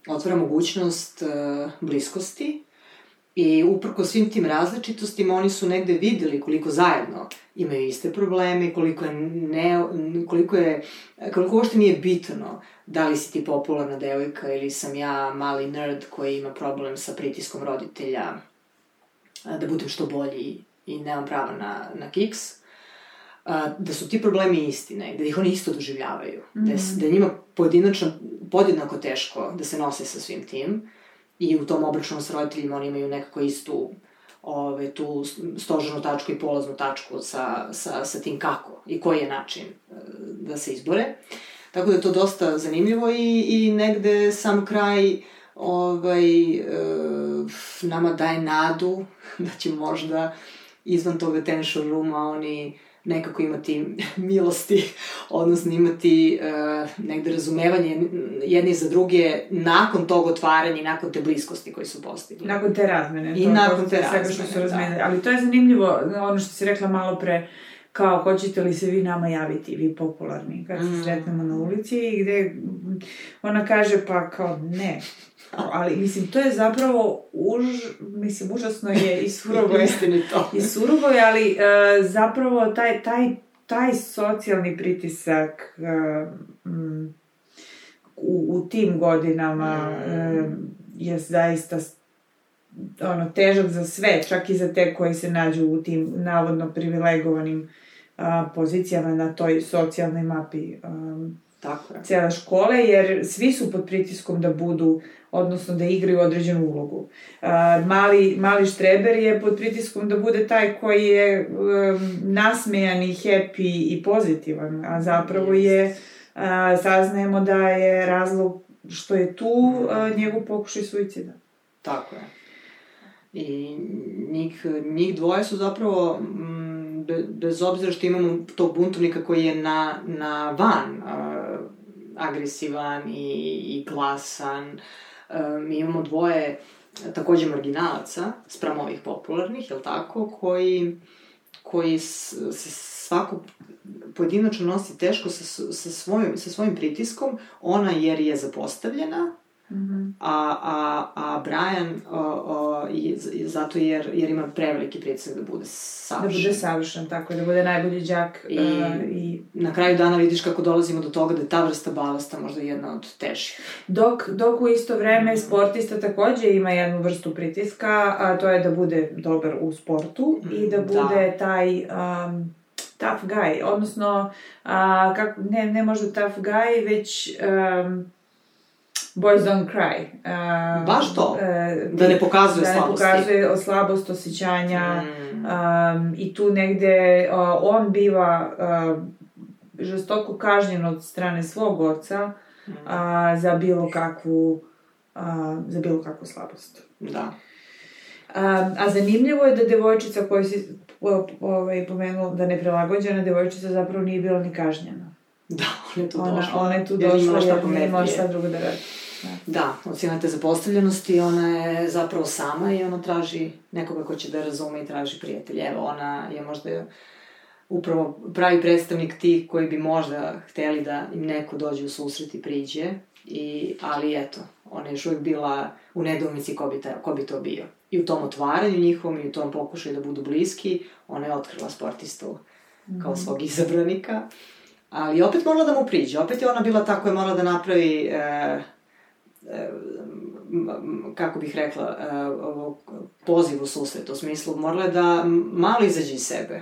otvara mogućnost uh, bliskosti i uprko svim tim različitostima oni su negde videli koliko zajedno imaju iste probleme, koliko je, ne, koliko je, koliko uopšte nije bitno da li si ti popularna devojka ili sam ja mali nerd koji ima problem sa pritiskom roditelja da budem što bolji i nemam prava na, na kiks, da su ti problemi isti negde, da ih oni isto doživljavaju, mm da, da je njima pojedinačno, podjednako teško da se nose sa svim tim i u tom obračunu s roditeljima oni imaju nekako istu ove, tu stoženu tačku i polaznu tačku sa, sa, sa tim kako i koji je način e, da se izbore. Tako da je to dosta zanimljivo i, i negde sam kraj uh, ovaj, e, nama daje nadu (laughs) da će možda izvan tog detention rooma oni nekako imati (laughs) milosti, (laughs) odnosno imati uh, negde razumevanje jedni za druge nakon tog otvaranja i nakon te bliskosti koji su postigli. Nakon te razmene. I to, nakon te razmene, što su razmene. Da. Ali to je zanimljivo, ono što si rekla malo pre, kao hoćete li se vi nama javiti, vi popularni, kad se mm. sretnemo na ulici i gde ona kaže pa kao ne, (laughs) ali mislim to je zapravo už, mislim užasno je i surovo je. (laughs) I surovo je ali uh, zapravo taj taj taj socijalni pritisak um, u, u tim godinama um, je zaista ono, težak za sve, čak i za te koji se nađu u tim navodno privilegovanim a, pozicijama na toj socijalnoj mapi um, Tako je. cijele škole, jer svi su pod pritiskom da budu, odnosno da igraju određenu ulogu. Mali, mali štreber je pod pritiskom da bude taj koji je nasmejan i happy i pozitivan, a zapravo je, saznajemo da je razlog što je tu njegov pokušaj suicida. Tako je. I njih, njih dvoje su zapravo, m, be, bez obzira što imamo tog buntovnika koji je na, na van agresivan i, i glasan, uh, mi imamo dvoje takođe marginalaca, sprem ovih popularnih, jel tako, koji, koji se svako pojedinačno nosi teško sa, sa, svojim, sa svojim pritiskom, ona jer je zapostavljena, Mm -hmm. a, a, a Brian o, o, je, zato jer, jer ima preveliki pritisak da bude savršen. Da bude savršen, tako da bude najbolji džak. I, uh, i... na kraju dana vidiš kako dolazimo do toga da je ta vrsta balasta možda jedna od težih. Dok, dok u isto vreme sportista takođe ima jednu vrstu pritiska, a to je da bude dobar u sportu mm, i da bude da. taj um, tough guy, odnosno, uh, kako, ne, ne možda tough guy, već... Um, Boys Don't Cry. Uh, Baš to? Uh, da ne pokazuje da slabosti. Da ne pokazuje slabost osjećanja. Mm. Um, I tu negde uh, on biva uh, žestoko kažnjen od strane svog oca mm. uh, za bilo kakvu uh, za bilo kakvu slabost. Da. Um, a zanimljivo je da devojčica koju si ovaj, pomenula da ne prilagođena, devojčica zapravo nije bila ni kažnjena. Da, ona je tu ona, došla. Ona je tu došla jer nije imala šta drugo da radi. Da, od te zapostavljenosti, ona je zapravo sama i ona traži nekoga ko će da razume i traži prijatelja. Evo, ona je možda upravo pravi predstavnik tih koji bi možda hteli da im neko dođe u susret i priđe, i, ali eto, ona je još uvijek bila u nedomici ko bi, ta, ko bi to bio. I u tom otvaranju njihovom i u tom pokušaju da budu bliski, ona je otkrila sportistu kao mhm. svog izabranika. Ali opet morala da mu priđe, opet je ona bila ta koja je morala da napravi e, kako bih rekla, e, poziv u susret, u smislu, morala je da malo izađe iz sebe,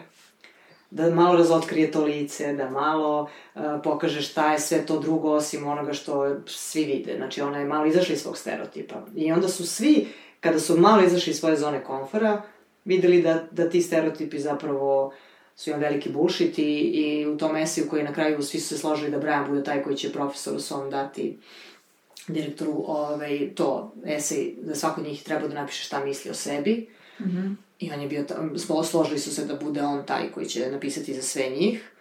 da malo razotkrije to lice, da malo uh, pokaže šta je sve to drugo osim onoga što svi vide. Znači, ona je malo izašla iz svog stereotipa. I onda su svi, kada su malo izašli iz svoje zone komfora, videli da, da ti stereotipi zapravo su imali veliki bullshit i, i u tom esiju koji na kraju svi su se složili da Brian bude taj koji će profesoru svom dati direktoru ovaj, to esej, da svako od njih treba da napiše šta misli o sebi. Mm -hmm. I on je bio, smo složili su se da bude on taj koji će napisati za sve njih.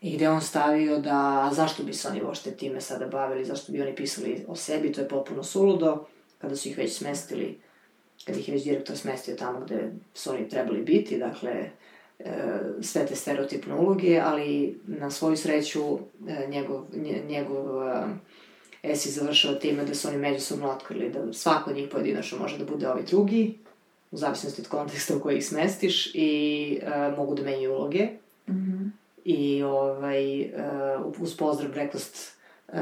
I gde on stavio da, zašto bi se oni vošte time sada bavili, zašto bi oni pisali o sebi, to je potpuno suludo, kada su ih već smestili, kada ih je već direktor smestio tamo gde su oni trebali biti, dakle, e, sve te stereotipne uloge, ali na svoju sreću e, njegov, njegov Esi završava time da su oni međusobno otkrili da svako od njih pojedinačno može da bude ovaj drugi, u zavisnosti od konteksta u koji ih smestiš i uh, mogu da menjaju uloge. Mm -hmm. I ovaj, uh, uz pozdrav breakfast, uh,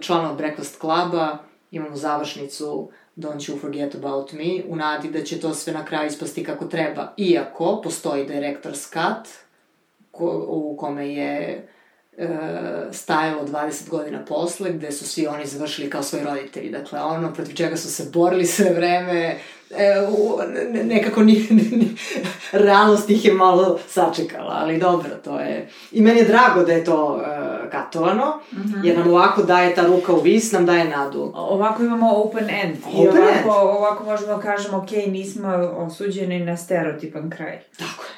članova Breakfast kluba imamo završnicu Don't you forget about me, u nadi da će to sve na kraju ispasti kako treba, iako postoji director's cut, ko, u kome je e, stajalo 20 godina posle, gde su svi oni završili kao svoji roditelji. Dakle, ono protiv čega su se borili sve vreme, e, u, ne, nekako ni, ni, realnost ih je malo sačekala, ali dobro, to je... I meni je drago da je to e, katovano, mm -hmm. jer nam ovako daje ta ruka u vis, nam daje nadu. Ovako imamo open end. Open I ovako, end. ovako možemo da kažemo, ok, nismo osuđeni na stereotipan kraj. Tako je.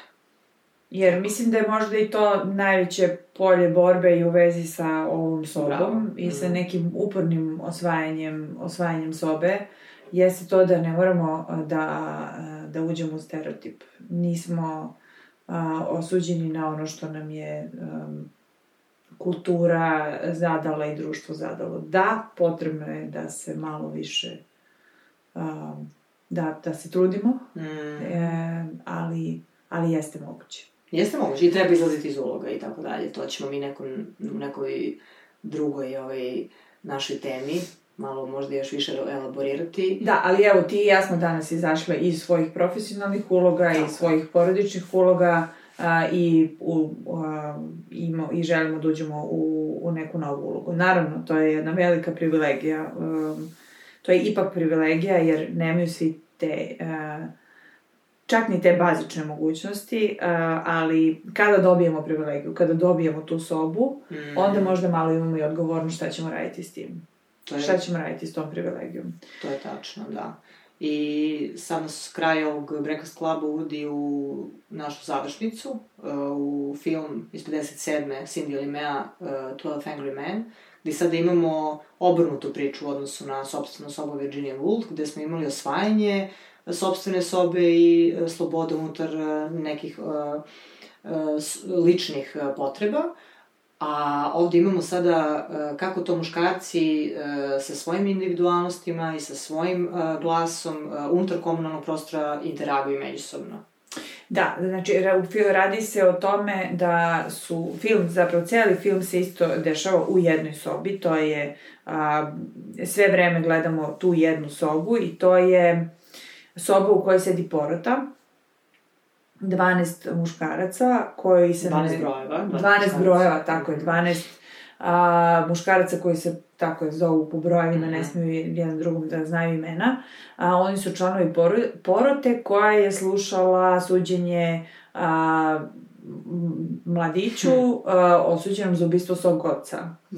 Jer mislim da je možda i to najveće polje borbe i u vezi sa ovom sobom Bravo. i sa mm. nekim upornim osvajanjem, osvajanjem sobe, jeste to da ne moramo da, da uđemo u stereotip. Nismo a, osuđeni na ono što nam je um, kultura zadala i društvo zadalo. Da, potrebno je da se malo više um, da, da se trudimo, mm. e, ali, ali jeste moguće. Jeste moguće i treba izlaziti iz uloga i tako dalje. To ćemo mi neko, u nekoj drugoj ovaj, našoj temi malo možda još više elaborirati. Da, ali evo ti i ja smo danas izašle iz svojih profesionalnih uloga i svojih porodičnih uloga a, i, u, a, ima, i želimo da uđemo u, u neku novu ulogu. Naravno, to je jedna velika privilegija. Um, to je ipak privilegija jer nemaju svi te... A, čak ni te bazične mogućnosti, uh, ali kada dobijemo privilegiju, kada dobijemo tu sobu, mm. onda možda malo imamo i odgovornost šta ćemo raditi s tim. To je, šta ćemo raditi s tom privilegijom. To je tačno, da. I sad nas kraj ovog Breakfast Cluba uvodi u našu završnicu, uh, u film iz 57. Cindy Limea, uh, 12 Angry Men, gde sada imamo obrnutu priču u odnosu na sobstvenu sobu Virginia Woolf, gde smo imali osvajanje sobstvene sobe i uh, sloboda unutar nekih ličnih potreba, A ovde imamo sada e, kako to muškarci e, sa svojim individualnostima i sa svojim e, glasom unutar komunalnog prostora interaguju međusobno. Da, znači radi se o tome da su film, zapravo cijeli film se isto dešava u jednoj sobi, to je a, sve vreme gledamo tu jednu sobu i to je soba u kojoj sedi porota 12 muškaraca koji se... 12 ne, brojeva. 12, 12 brojeva, tako je, 12 a, muškaraca koji se tako je zovu po brojevima, mm -hmm. ne mhm. smiju jedan drugom da znaju imena. A, oni su članovi porote koja je slušala suđenje a, mladiću hmm. a, osuđenom za ubistvo svog oca. Mm.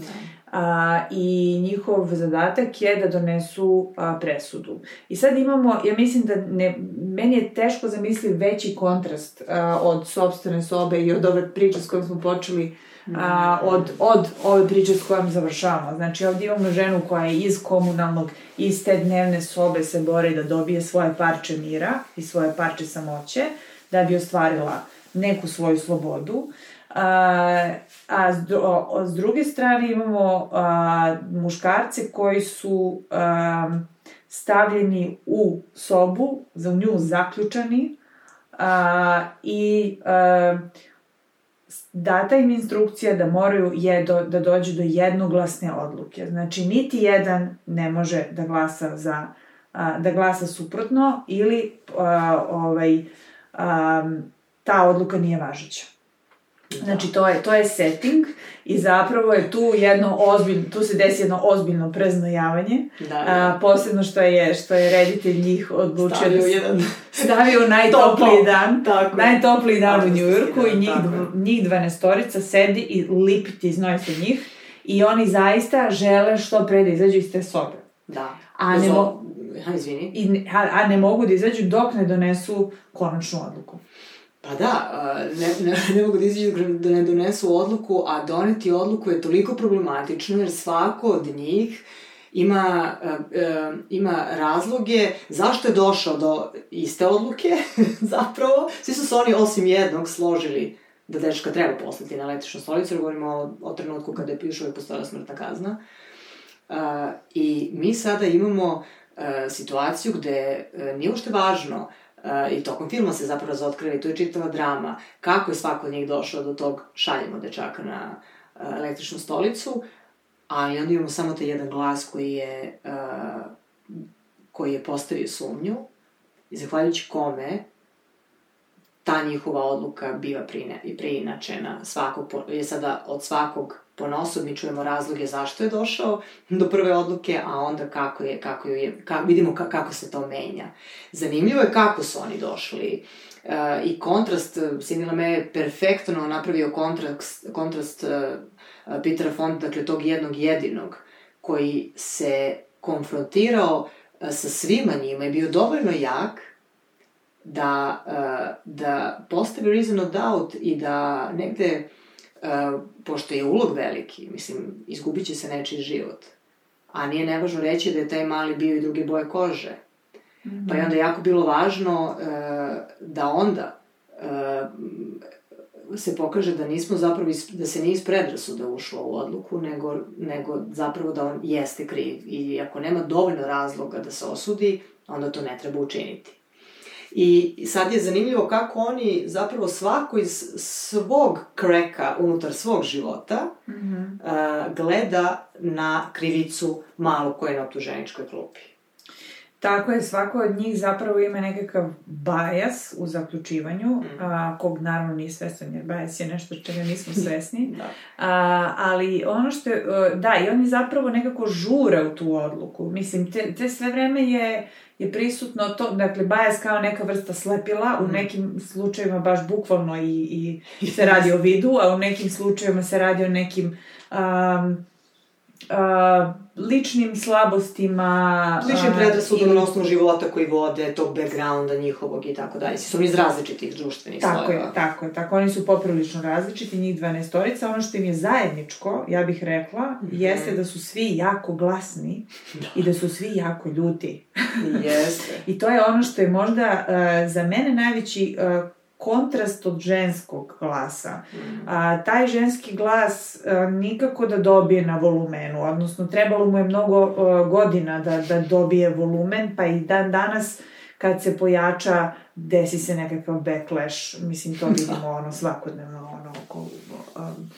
A, I njihov zadatak je da donesu a, presudu. I sad imamo, ja mislim da ne, meni je teško zamisliti veći kontrast a, od sobstvene sobe i od ove priče s kojom smo počeli a, od, od ove priče s kojom završavamo. Znači, ovdje imamo ženu koja je iz komunalnog, iz te dnevne sobe se bori da dobije svoje parče mira i svoje parče samoće, da bi ostvarila neku svoju slobodu. A, a s, o, s druge strane imamo a, muškarce koji su a, stavljeni u sobu, za nju zaključani a, i a, data im instrukcija da moraju je do, da dođu do jednoglasne odluke. Znači, niti jedan ne može da glasa za da glasa suprotno ili a, ovaj a, ta odluka nije važeća. Da. Znači, to je, to je setting i zapravo je tu jedno ozbiljno, tu se desi jedno ozbiljno preznojavanje. Da, da. A, posebno što je, što je reditelj njih odlučio stavio da jedan... (laughs) stavio najtopliji dan. Tako. Najtopliji dan u Njujorku da, i njih, njih dvanestorica sedi i lipiti znoj se njih. I oni zaista žele što pre da izađu iz te sobe. Da. A ne, mo... ha, izvini. I, a, a ne mogu da izađu dok ne donesu konačnu odluku. Pa da, ne, ne, (laughs) ne mogu da izađu da ne donesu odluku, a doneti odluku je toliko problematično jer svako od njih ima, ima razloge zašto je došao do iste odluke, (laughs) zapravo. Svi su se oni osim jednog složili da dečka treba poslati na električnu stolicu, jer govorimo o, o trenutku kada je još uvijek postojala smrtna kazna. Uh, I mi sada imamo situaciju gde nije ušte važno i tokom filma se zapravo razotkriva i to je čitava drama, kako je svako od njih došao do tog šaljemo dečaka na električnu stolicu, ali onda imamo samo taj jedan glas koji je, koji je postavio sumnju i zahvaljujući kome ta njihova odluka biva preinačena. Svakog, je sada od svakog ponosod mi čujemo razloge zašto je došao do prve odluke, a onda kako je, kako je, kako, vidimo ka, kako se to menja. Zanimljivo je kako su oni došli uh, i kontrast, Sidney me je perfektno napravio kontrast, kontrast uh, Petera Fonda, dakle tog jednog jedinog, koji se konfrontirao uh, sa svima njima i bio dovoljno jak da, uh, da postavi reason of doubt i da negde Uh, pošto je ulog veliki, mislim, izgubit će se nečiji život. A nije nevažno reći da je taj mali bio i druge boje kože. Mm -hmm. Pa je onda jako bilo važno uh, da onda uh, se pokaže da nismo zapravo, is, da se nije iz predrasuda ušlo u odluku, nego, nego zapravo da on jeste kriv. I ako nema dovoljno razloga da se osudi, onda to ne treba učiniti. I sad je zanimljivo kako oni zapravo svako iz svog kreka unutar svog života mm -hmm. uh, gleda na krivicu malu koja je na optuženičkoj klupi. Tako je, svako od njih zapravo ima nekakav bajas u zaključivanju, mm. a, kog naravno nije svestan, jer bajas je nešto čega nismo (laughs) svesni. da. a, ali ono što je, da, i oni zapravo nekako žure u tu odluku. Mislim, te, te sve vreme je, je prisutno to, dakle, bajas kao neka vrsta slepila, mm. u nekim slučajevima baš bukvalno i, i (laughs) se radi o vidu, a u nekim slučajevima se radi o nekim... Um, uh, ličnim slabostima... Ličnim predrasudom na osnovu života koji vode, tog backgrounda njihovog i tako dalje. Su iz različitih društvenih tako slojeva. Tako je, tako je. Tako, oni su poprilično različiti, njih 12 Ono što im je zajedničko, ja bih rekla, mm -hmm. jeste da su svi jako glasni da. i da su svi jako ljuti. Jeste. (laughs) I to je ono što je možda uh, za mene najveći uh, kontrast od ženskog glasa. Mm. A, taj ženski glas a, nikako da dobije na volumenu, odnosno trebalo mu je mnogo a, godina da, da dobije volumen, pa i dan danas kad se pojača desi se nekakav backlash, mislim to (laughs) vidimo ono svakodnevno ono oko, um,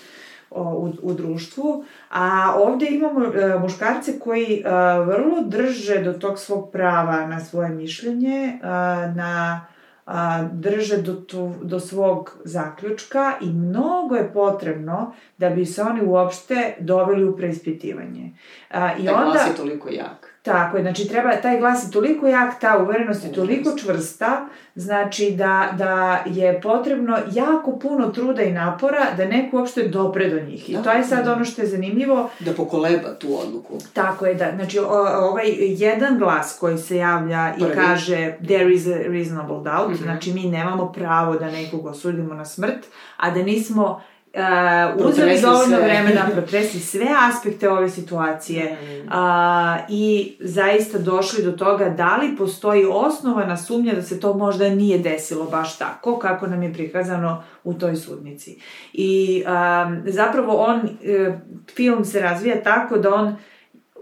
u, u društvu. A ovde imamo uh, muškarce koji uh, vrlo drže do tog svog prava na svoje mišljenje, uh, na a, drže do, tu, do svog zaključka i mnogo je potrebno da bi se oni uopšte doveli u preispitivanje. A, i taj onda, glas je toliko jak. Tako je, znači treba, taj glas je toliko jak, ta uverenost je toliko čvrsta, znači da, da je potrebno jako puno truda i napora da neko uopšte dopre do njih. I da, to je sad ono što je zanimljivo. Da pokoleba tu odluku. Tako je, da. Znači, o, ovaj jedan glas koji se javlja i Prvi. kaže there is a reasonable doubt, mm -hmm. znači mi nemamo pravo da nekog osudimo na smrt, a da nismo uh, uzeli dovoljno sve. vremena, protresli sve aspekte ove situacije mm. uh, i zaista došli do toga da li postoji osnovana sumnja da se to možda nije desilo baš tako kako nam je prikazano u toj sudnici. I um, zapravo on, uh, film se razvija tako da on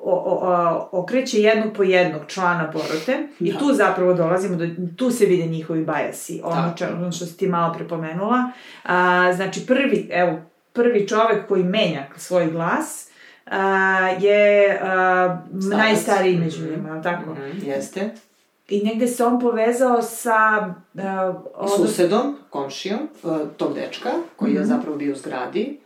o, o, okreće jednog po jednog člana porote i da. tu zapravo dolazimo do, tu se vide njihovi bajasi, ono, če, ono što si ti malo prepomenula. A, znači prvi, evo, prvi čovek koji menja svoj glas a, je a, najstariji među mhm. njima, mm -hmm. tako? Mm -hmm. Jeste. I negde se on povezao sa... Uh, od... Susedom, komšijom, uh, tog dečka, koji mm -hmm. je mhm. zapravo bio u zgradi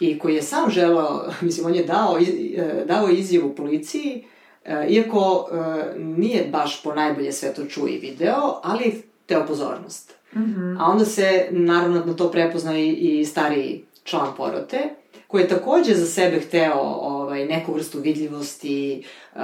i koji je sam želao, (laughs) mislim, on je dao, e, dao izjavu policiji, e, iako e, nije baš po najbolje sve to čuje i video, ali teo pozornost. Mm -hmm. A onda se, naravno, na to prepoznao i, i stariji član porote, koji je takođe za sebe hteo ovaj, neku vrstu vidljivosti, uh,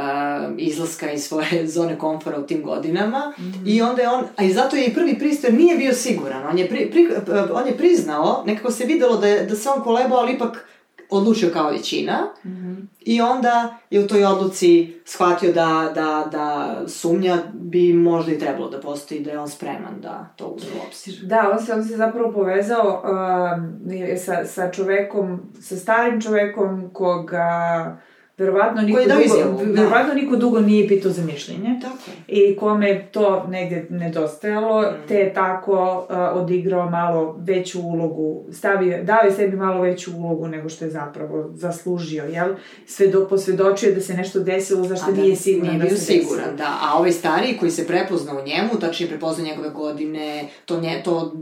izlaska iz svoje (laughs) zone komfora u tim godinama. Mm -hmm. I onda je on, a i zato je i prvi pristojan nije bio siguran. On je, pri, pri, on je priznao, nekako se videlo da, je, da se on kolebao, ali ipak odlučio kao većina mm -hmm. i onda je u toj odluci shvatio da, da, da sumnja bi možda i trebalo da postoji, da je on spreman da to uzme u obzir. Da, on se, on se zapravo povezao uh, sa, sa čovekom, sa starim čovekom koga verovatno niko, dugo, izjavu, da. verovatno niko dugo nije pitao za mišljenje. Tako I kome to negde nedostajalo, mm. te je tako uh, odigrao malo veću ulogu, stavio, dao je sebi malo veću ulogu nego što je zapravo zaslužio, jel? Svedo, posvedočio da se nešto desilo za što da, nije siguran nije da se siguran, desilo. da. A ovaj stariji koji se prepoznao u njemu, tačnije prepoznao njegove godine, to, nje, to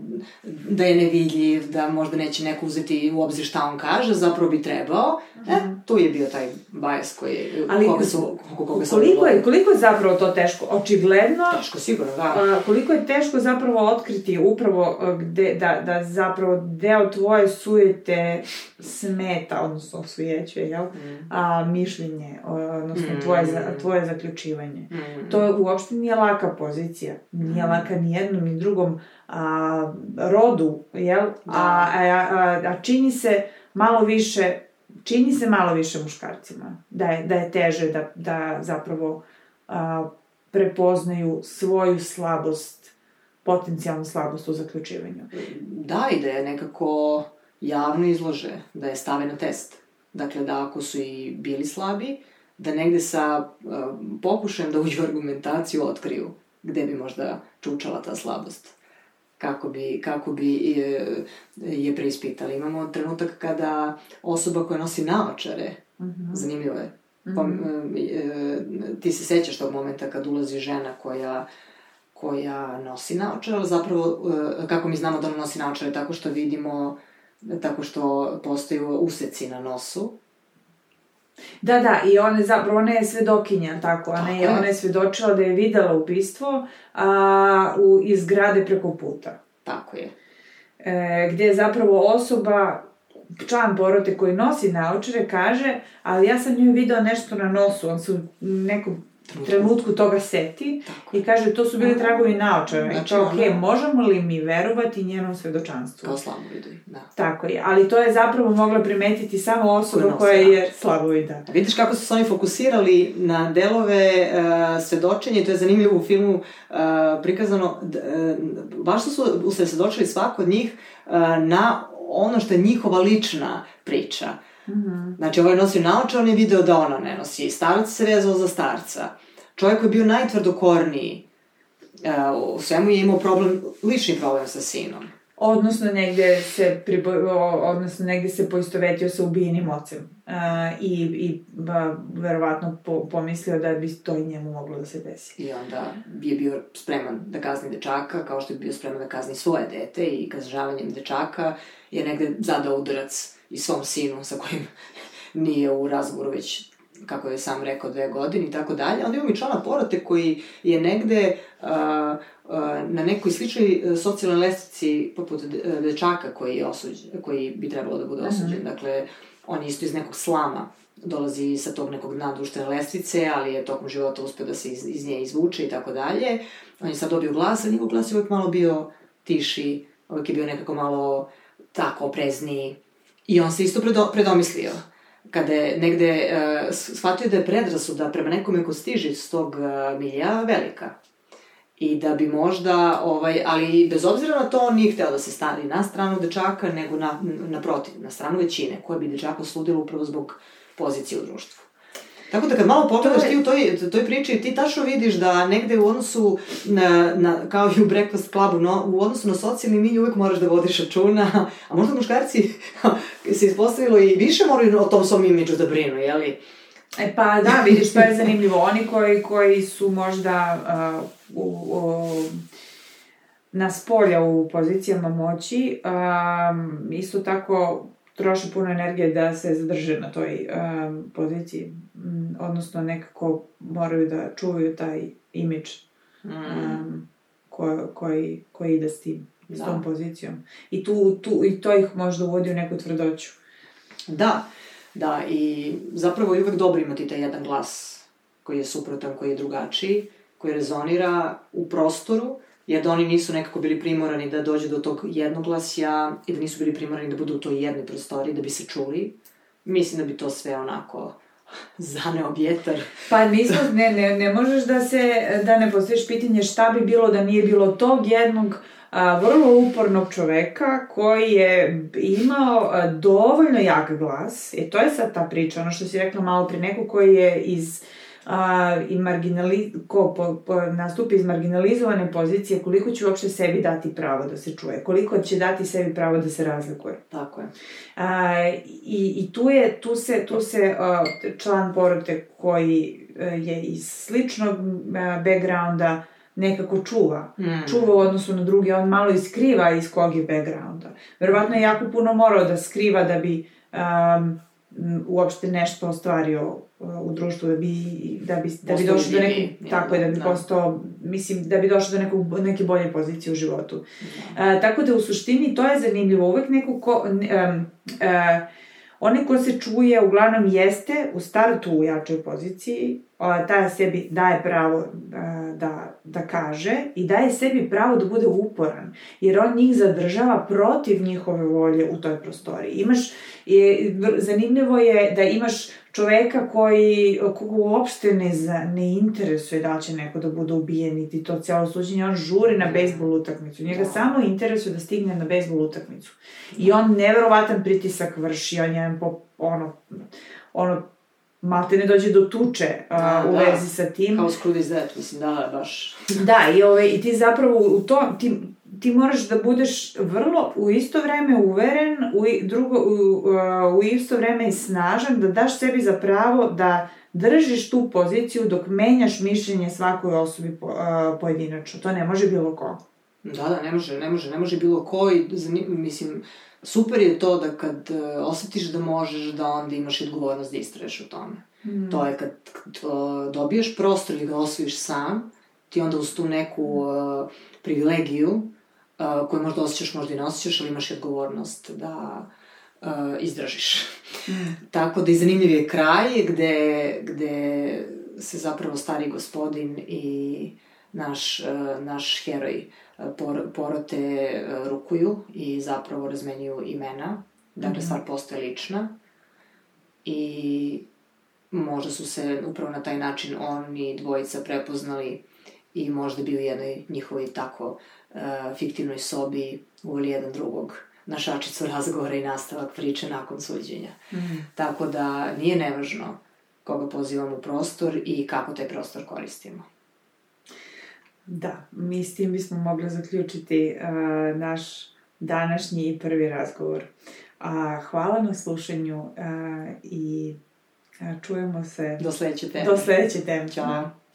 da je nevidljiv, da možda neće neko uzeti u obzir šta on kaže, zapravo bi trebao. E, tu je bio taj bias koji je, Ali, koga su, koga su koliko je, koliko je zapravo to teško? Očigledno... Teško, sigurno, da. A, koliko je teško zapravo otkriti upravo gde, da, da zapravo deo tvoje sujete smeta, odnosno sujećuje, jel? Mm. A, mišljenje, odnosno mm. tvoje, tvoje zaključivanje. Mm. To uopšte nije laka pozicija. Nije mm. laka ni jednom ni drugom a, rodu, jel? Da. A, a, a, a čini se malo više čini se malo više muškarcima, da je, da je teže da, da zapravo a, prepoznaju svoju slabost, potencijalnu slabost u zaključivanju. Da, i da je nekako javno izlože, da je stave na test. Dakle, da ako su i bili slabi, da negde sa uh, pokušajem da uđu argumentaciju otkriju gde bi možda čučala ta slabost kako bi, kako bi je, je preispitali. Imamo trenutak kada osoba koja nosi naočare, mm -hmm. zanimljivo je, mm -hmm. ti se sećaš tog momenta kad ulazi žena koja koja nosi naočare, ali zapravo e, kako mi znamo da ona nosi naočare tako što vidimo tako što postaju useci na nosu Da, da, i ona, zapravo, ona je svedokinja, tako, ona je, ona je svedočila da je videla ubistvo a, u, iz grade preko puta. Tako je. E, gde je zapravo osoba, član porote koji nosi naočare, kaže, ali ja sam njoj video nešto na nosu, on se u nekom trenutku, trenutku toga seti Tako. i kaže to su bili tragovi naočara. Znači, I kao, okej, okay, možemo li mi verovati njenom svedočanstvu? Kao slabovidovi, da. Tako je, ali to je zapravo mogla primetiti samo osoba koja je slaboida. Vidiš kako su se oni fokusirali na delove uh, svedočenja i to je zanimljivo u filmu uh, prikazano, uh, baš su se svedočili svako od njih uh, na ono što je njihova lična priča. Mm -hmm. Znači, ovaj nosio naoče, on je video da ona ne nosi. Starac se vezao za starca. Čovjek koji je bio najtvrdokorniji, uh, u svemu je imao problem, lični problem sa sinom. Odnosno negde se, pribo, odnosno negde se poistovetio sa ubijenim ocem. Uh, I, i ba, verovatno po, pomislio da bi to i njemu moglo da se desi. I onda je bio spreman da kazni dečaka, kao što je bio spreman da kazni svoje dete i kažnjavanjem dečaka je negde zadao udarac i svom sinu sa kojim (laughs) nije u razgovoru već kako je sam rekao, dve godine i tako dalje. Onda imamo i člana porote koji je negde uh, uh, na nekoj sličnoj socijalnoj lestici poput dečaka koji, je osuđen, koji bi trebalo da bude mhm. osuđen. Mm -hmm. Dakle, on je isto iz nekog slama dolazi sa tog nekog dna društvene lestvice, ali je tokom života uspeo da se iz, iz nje izvuče i tako dalje. On je sad dobio glas, a njegov glas je uvek malo bio tiši, uvek je bio nekako malo tako oprezniji, I on se isto predo, predomislio. Kada je negde uh, shvatio da je predrasuda prema nekome ko stiže iz tog uh, milija velika. I da bi možda, ovaj, ali bez obzira na to, on nije hteo da se stani na stranu dečaka, nego na, naprotiv, na stranu većine, koja bi dečaka sludila upravo zbog pozicije u društvu. Tako da kad malo pogledaš je... ti u toj, toj priči, ti tačno vidiš da negde u odnosu na, na kao i u Breakfast Clubu, no, u odnosu na socijalni milj uvek moraš da vodiš računa, a možda muškarci (laughs) se ispostavilo i više moraju o tom svom imidžu da brinu, jeli? E pa da, vidiš, to je zanimljivo. Oni koji, koji su možda uh, u, u, na spolja u pozicijama moći, um, isto tako troše puno energije da se zadrže na toj um, poziciji, um, odnosno nekako moraju da čuvaju taj imidž mm. um, ko, koji, koji ide s tim, da. s tom pozicijom. I, tu, tu, I to ih možda uvodi u neku tvrdoću. Da, da, i zapravo je uvek dobro imati taj jedan glas koji je suprotan, koji je drugačiji, koji rezonira u prostoru, jer da oni nisu nekako bili primorani da dođu do tog jednoglasja i da nisu bili primorani da budu u toj jednoj prostoriji da bi se čuli. Mislim da bi to sve onako (laughs) zaneo vjetar. Pa nismo, ne, ne, ne možeš da se, da ne postojiš pitanje šta bi bilo da nije bilo tog jednog a, vrlo upornog čoveka koji je imao a, dovoljno jak glas, e to je sad ta priča, ono što si rekla malo pri neko koji je iz a, i marginali, ko po, po, nastupi iz marginalizovane pozicije, koliko će uopšte sebi dati pravo da se čuje, koliko će dati sebi pravo da se razlikuje. Tako je. A, i, I tu je, tu se, tu se a, član porote koji a, je iz sličnog a, backgrounda nekako čuva. Mm. Čuva u odnosu na druge, on malo iskriva iz kog je backgrounda. Verovatno je jako puno morao da skriva da bi um, uopšte nešto ostvario u društvu da bi da bi da bi došao do nekog tako je da bi da. postao mislim da bi došao do nekog neke bolje pozicije u životu. Da. A, tako da u suštini to je zanimljivo uvek neko ko um, uh, onaj ko se čuje uglavnom jeste u startu u jačoj poziciji, a, taj sebi daje pravo a, da, da kaže i daje sebi pravo da bude uporan, jer on njih zadržava protiv njihove volje u toj prostoriji. Imaš, je, zanimljivo je da imaš čoveka koji, koga uopšte ne, za, ne interesuje da će neko da bude ubijen, niti to cijelo suđenje, on žuri na bejsbol utakmicu. Njega da. samo interesuje da stigne na bejsbol utakmicu. I on neverovatan pritisak vrši, on je po, ono, ono malte ne dođe do tuče a, Da, u da. vezi sa tim. Screwed is that? Mislim, da, da, baš. Da, i, ove, i ti zapravo u to, ti, ti moraš da budeš vrlo u isto vreme uveren, u, drugo, u, u isto vreme i snažan, da daš sebi za pravo da držiš tu poziciju dok menjaš mišljenje svakoj osobi po, pojedinačno. To ne može bilo ko. Da, da, ne može, ne može, ne može bilo ko i, zanim, mislim, super je to da kad uh, osetiš da možeš, da onda imaš odgovornost da istraješ u tome. Mm. To je kad, kad uh, dobiješ prostor i ga osvojiš sam, ti onda uz tu neku uh, privilegiju, uh, koju možda osjećaš, možda i ne osjećaš, ali imaš i odgovornost da uh, izdržiš. Mm. Tako da i zanimljiv je kraj gde, gde se zapravo stari gospodin i naš, uh, naš heroj por, porote uh, rukuju i zapravo razmenjuju imena. Dakle, Mhm. stvar postaje lična. I možda su se upravo na taj način oni dvojica prepoznali i možda bili u jednoj njihovoj tako uh, fiktivnoj sobi uveli jedan drugog na šačicu razgovora i nastavak priče nakon suđenja. Mm. Tako da nije nevažno koga pozivamo u prostor i kako taj prostor koristimo. Da, mi s tim bismo mogli zaključiti uh, naš današnji i prvi razgovor. A, hvala na slušanju uh, i uh, čujemo se Do sledeće teme. do sledeće teme. Ćao. Da.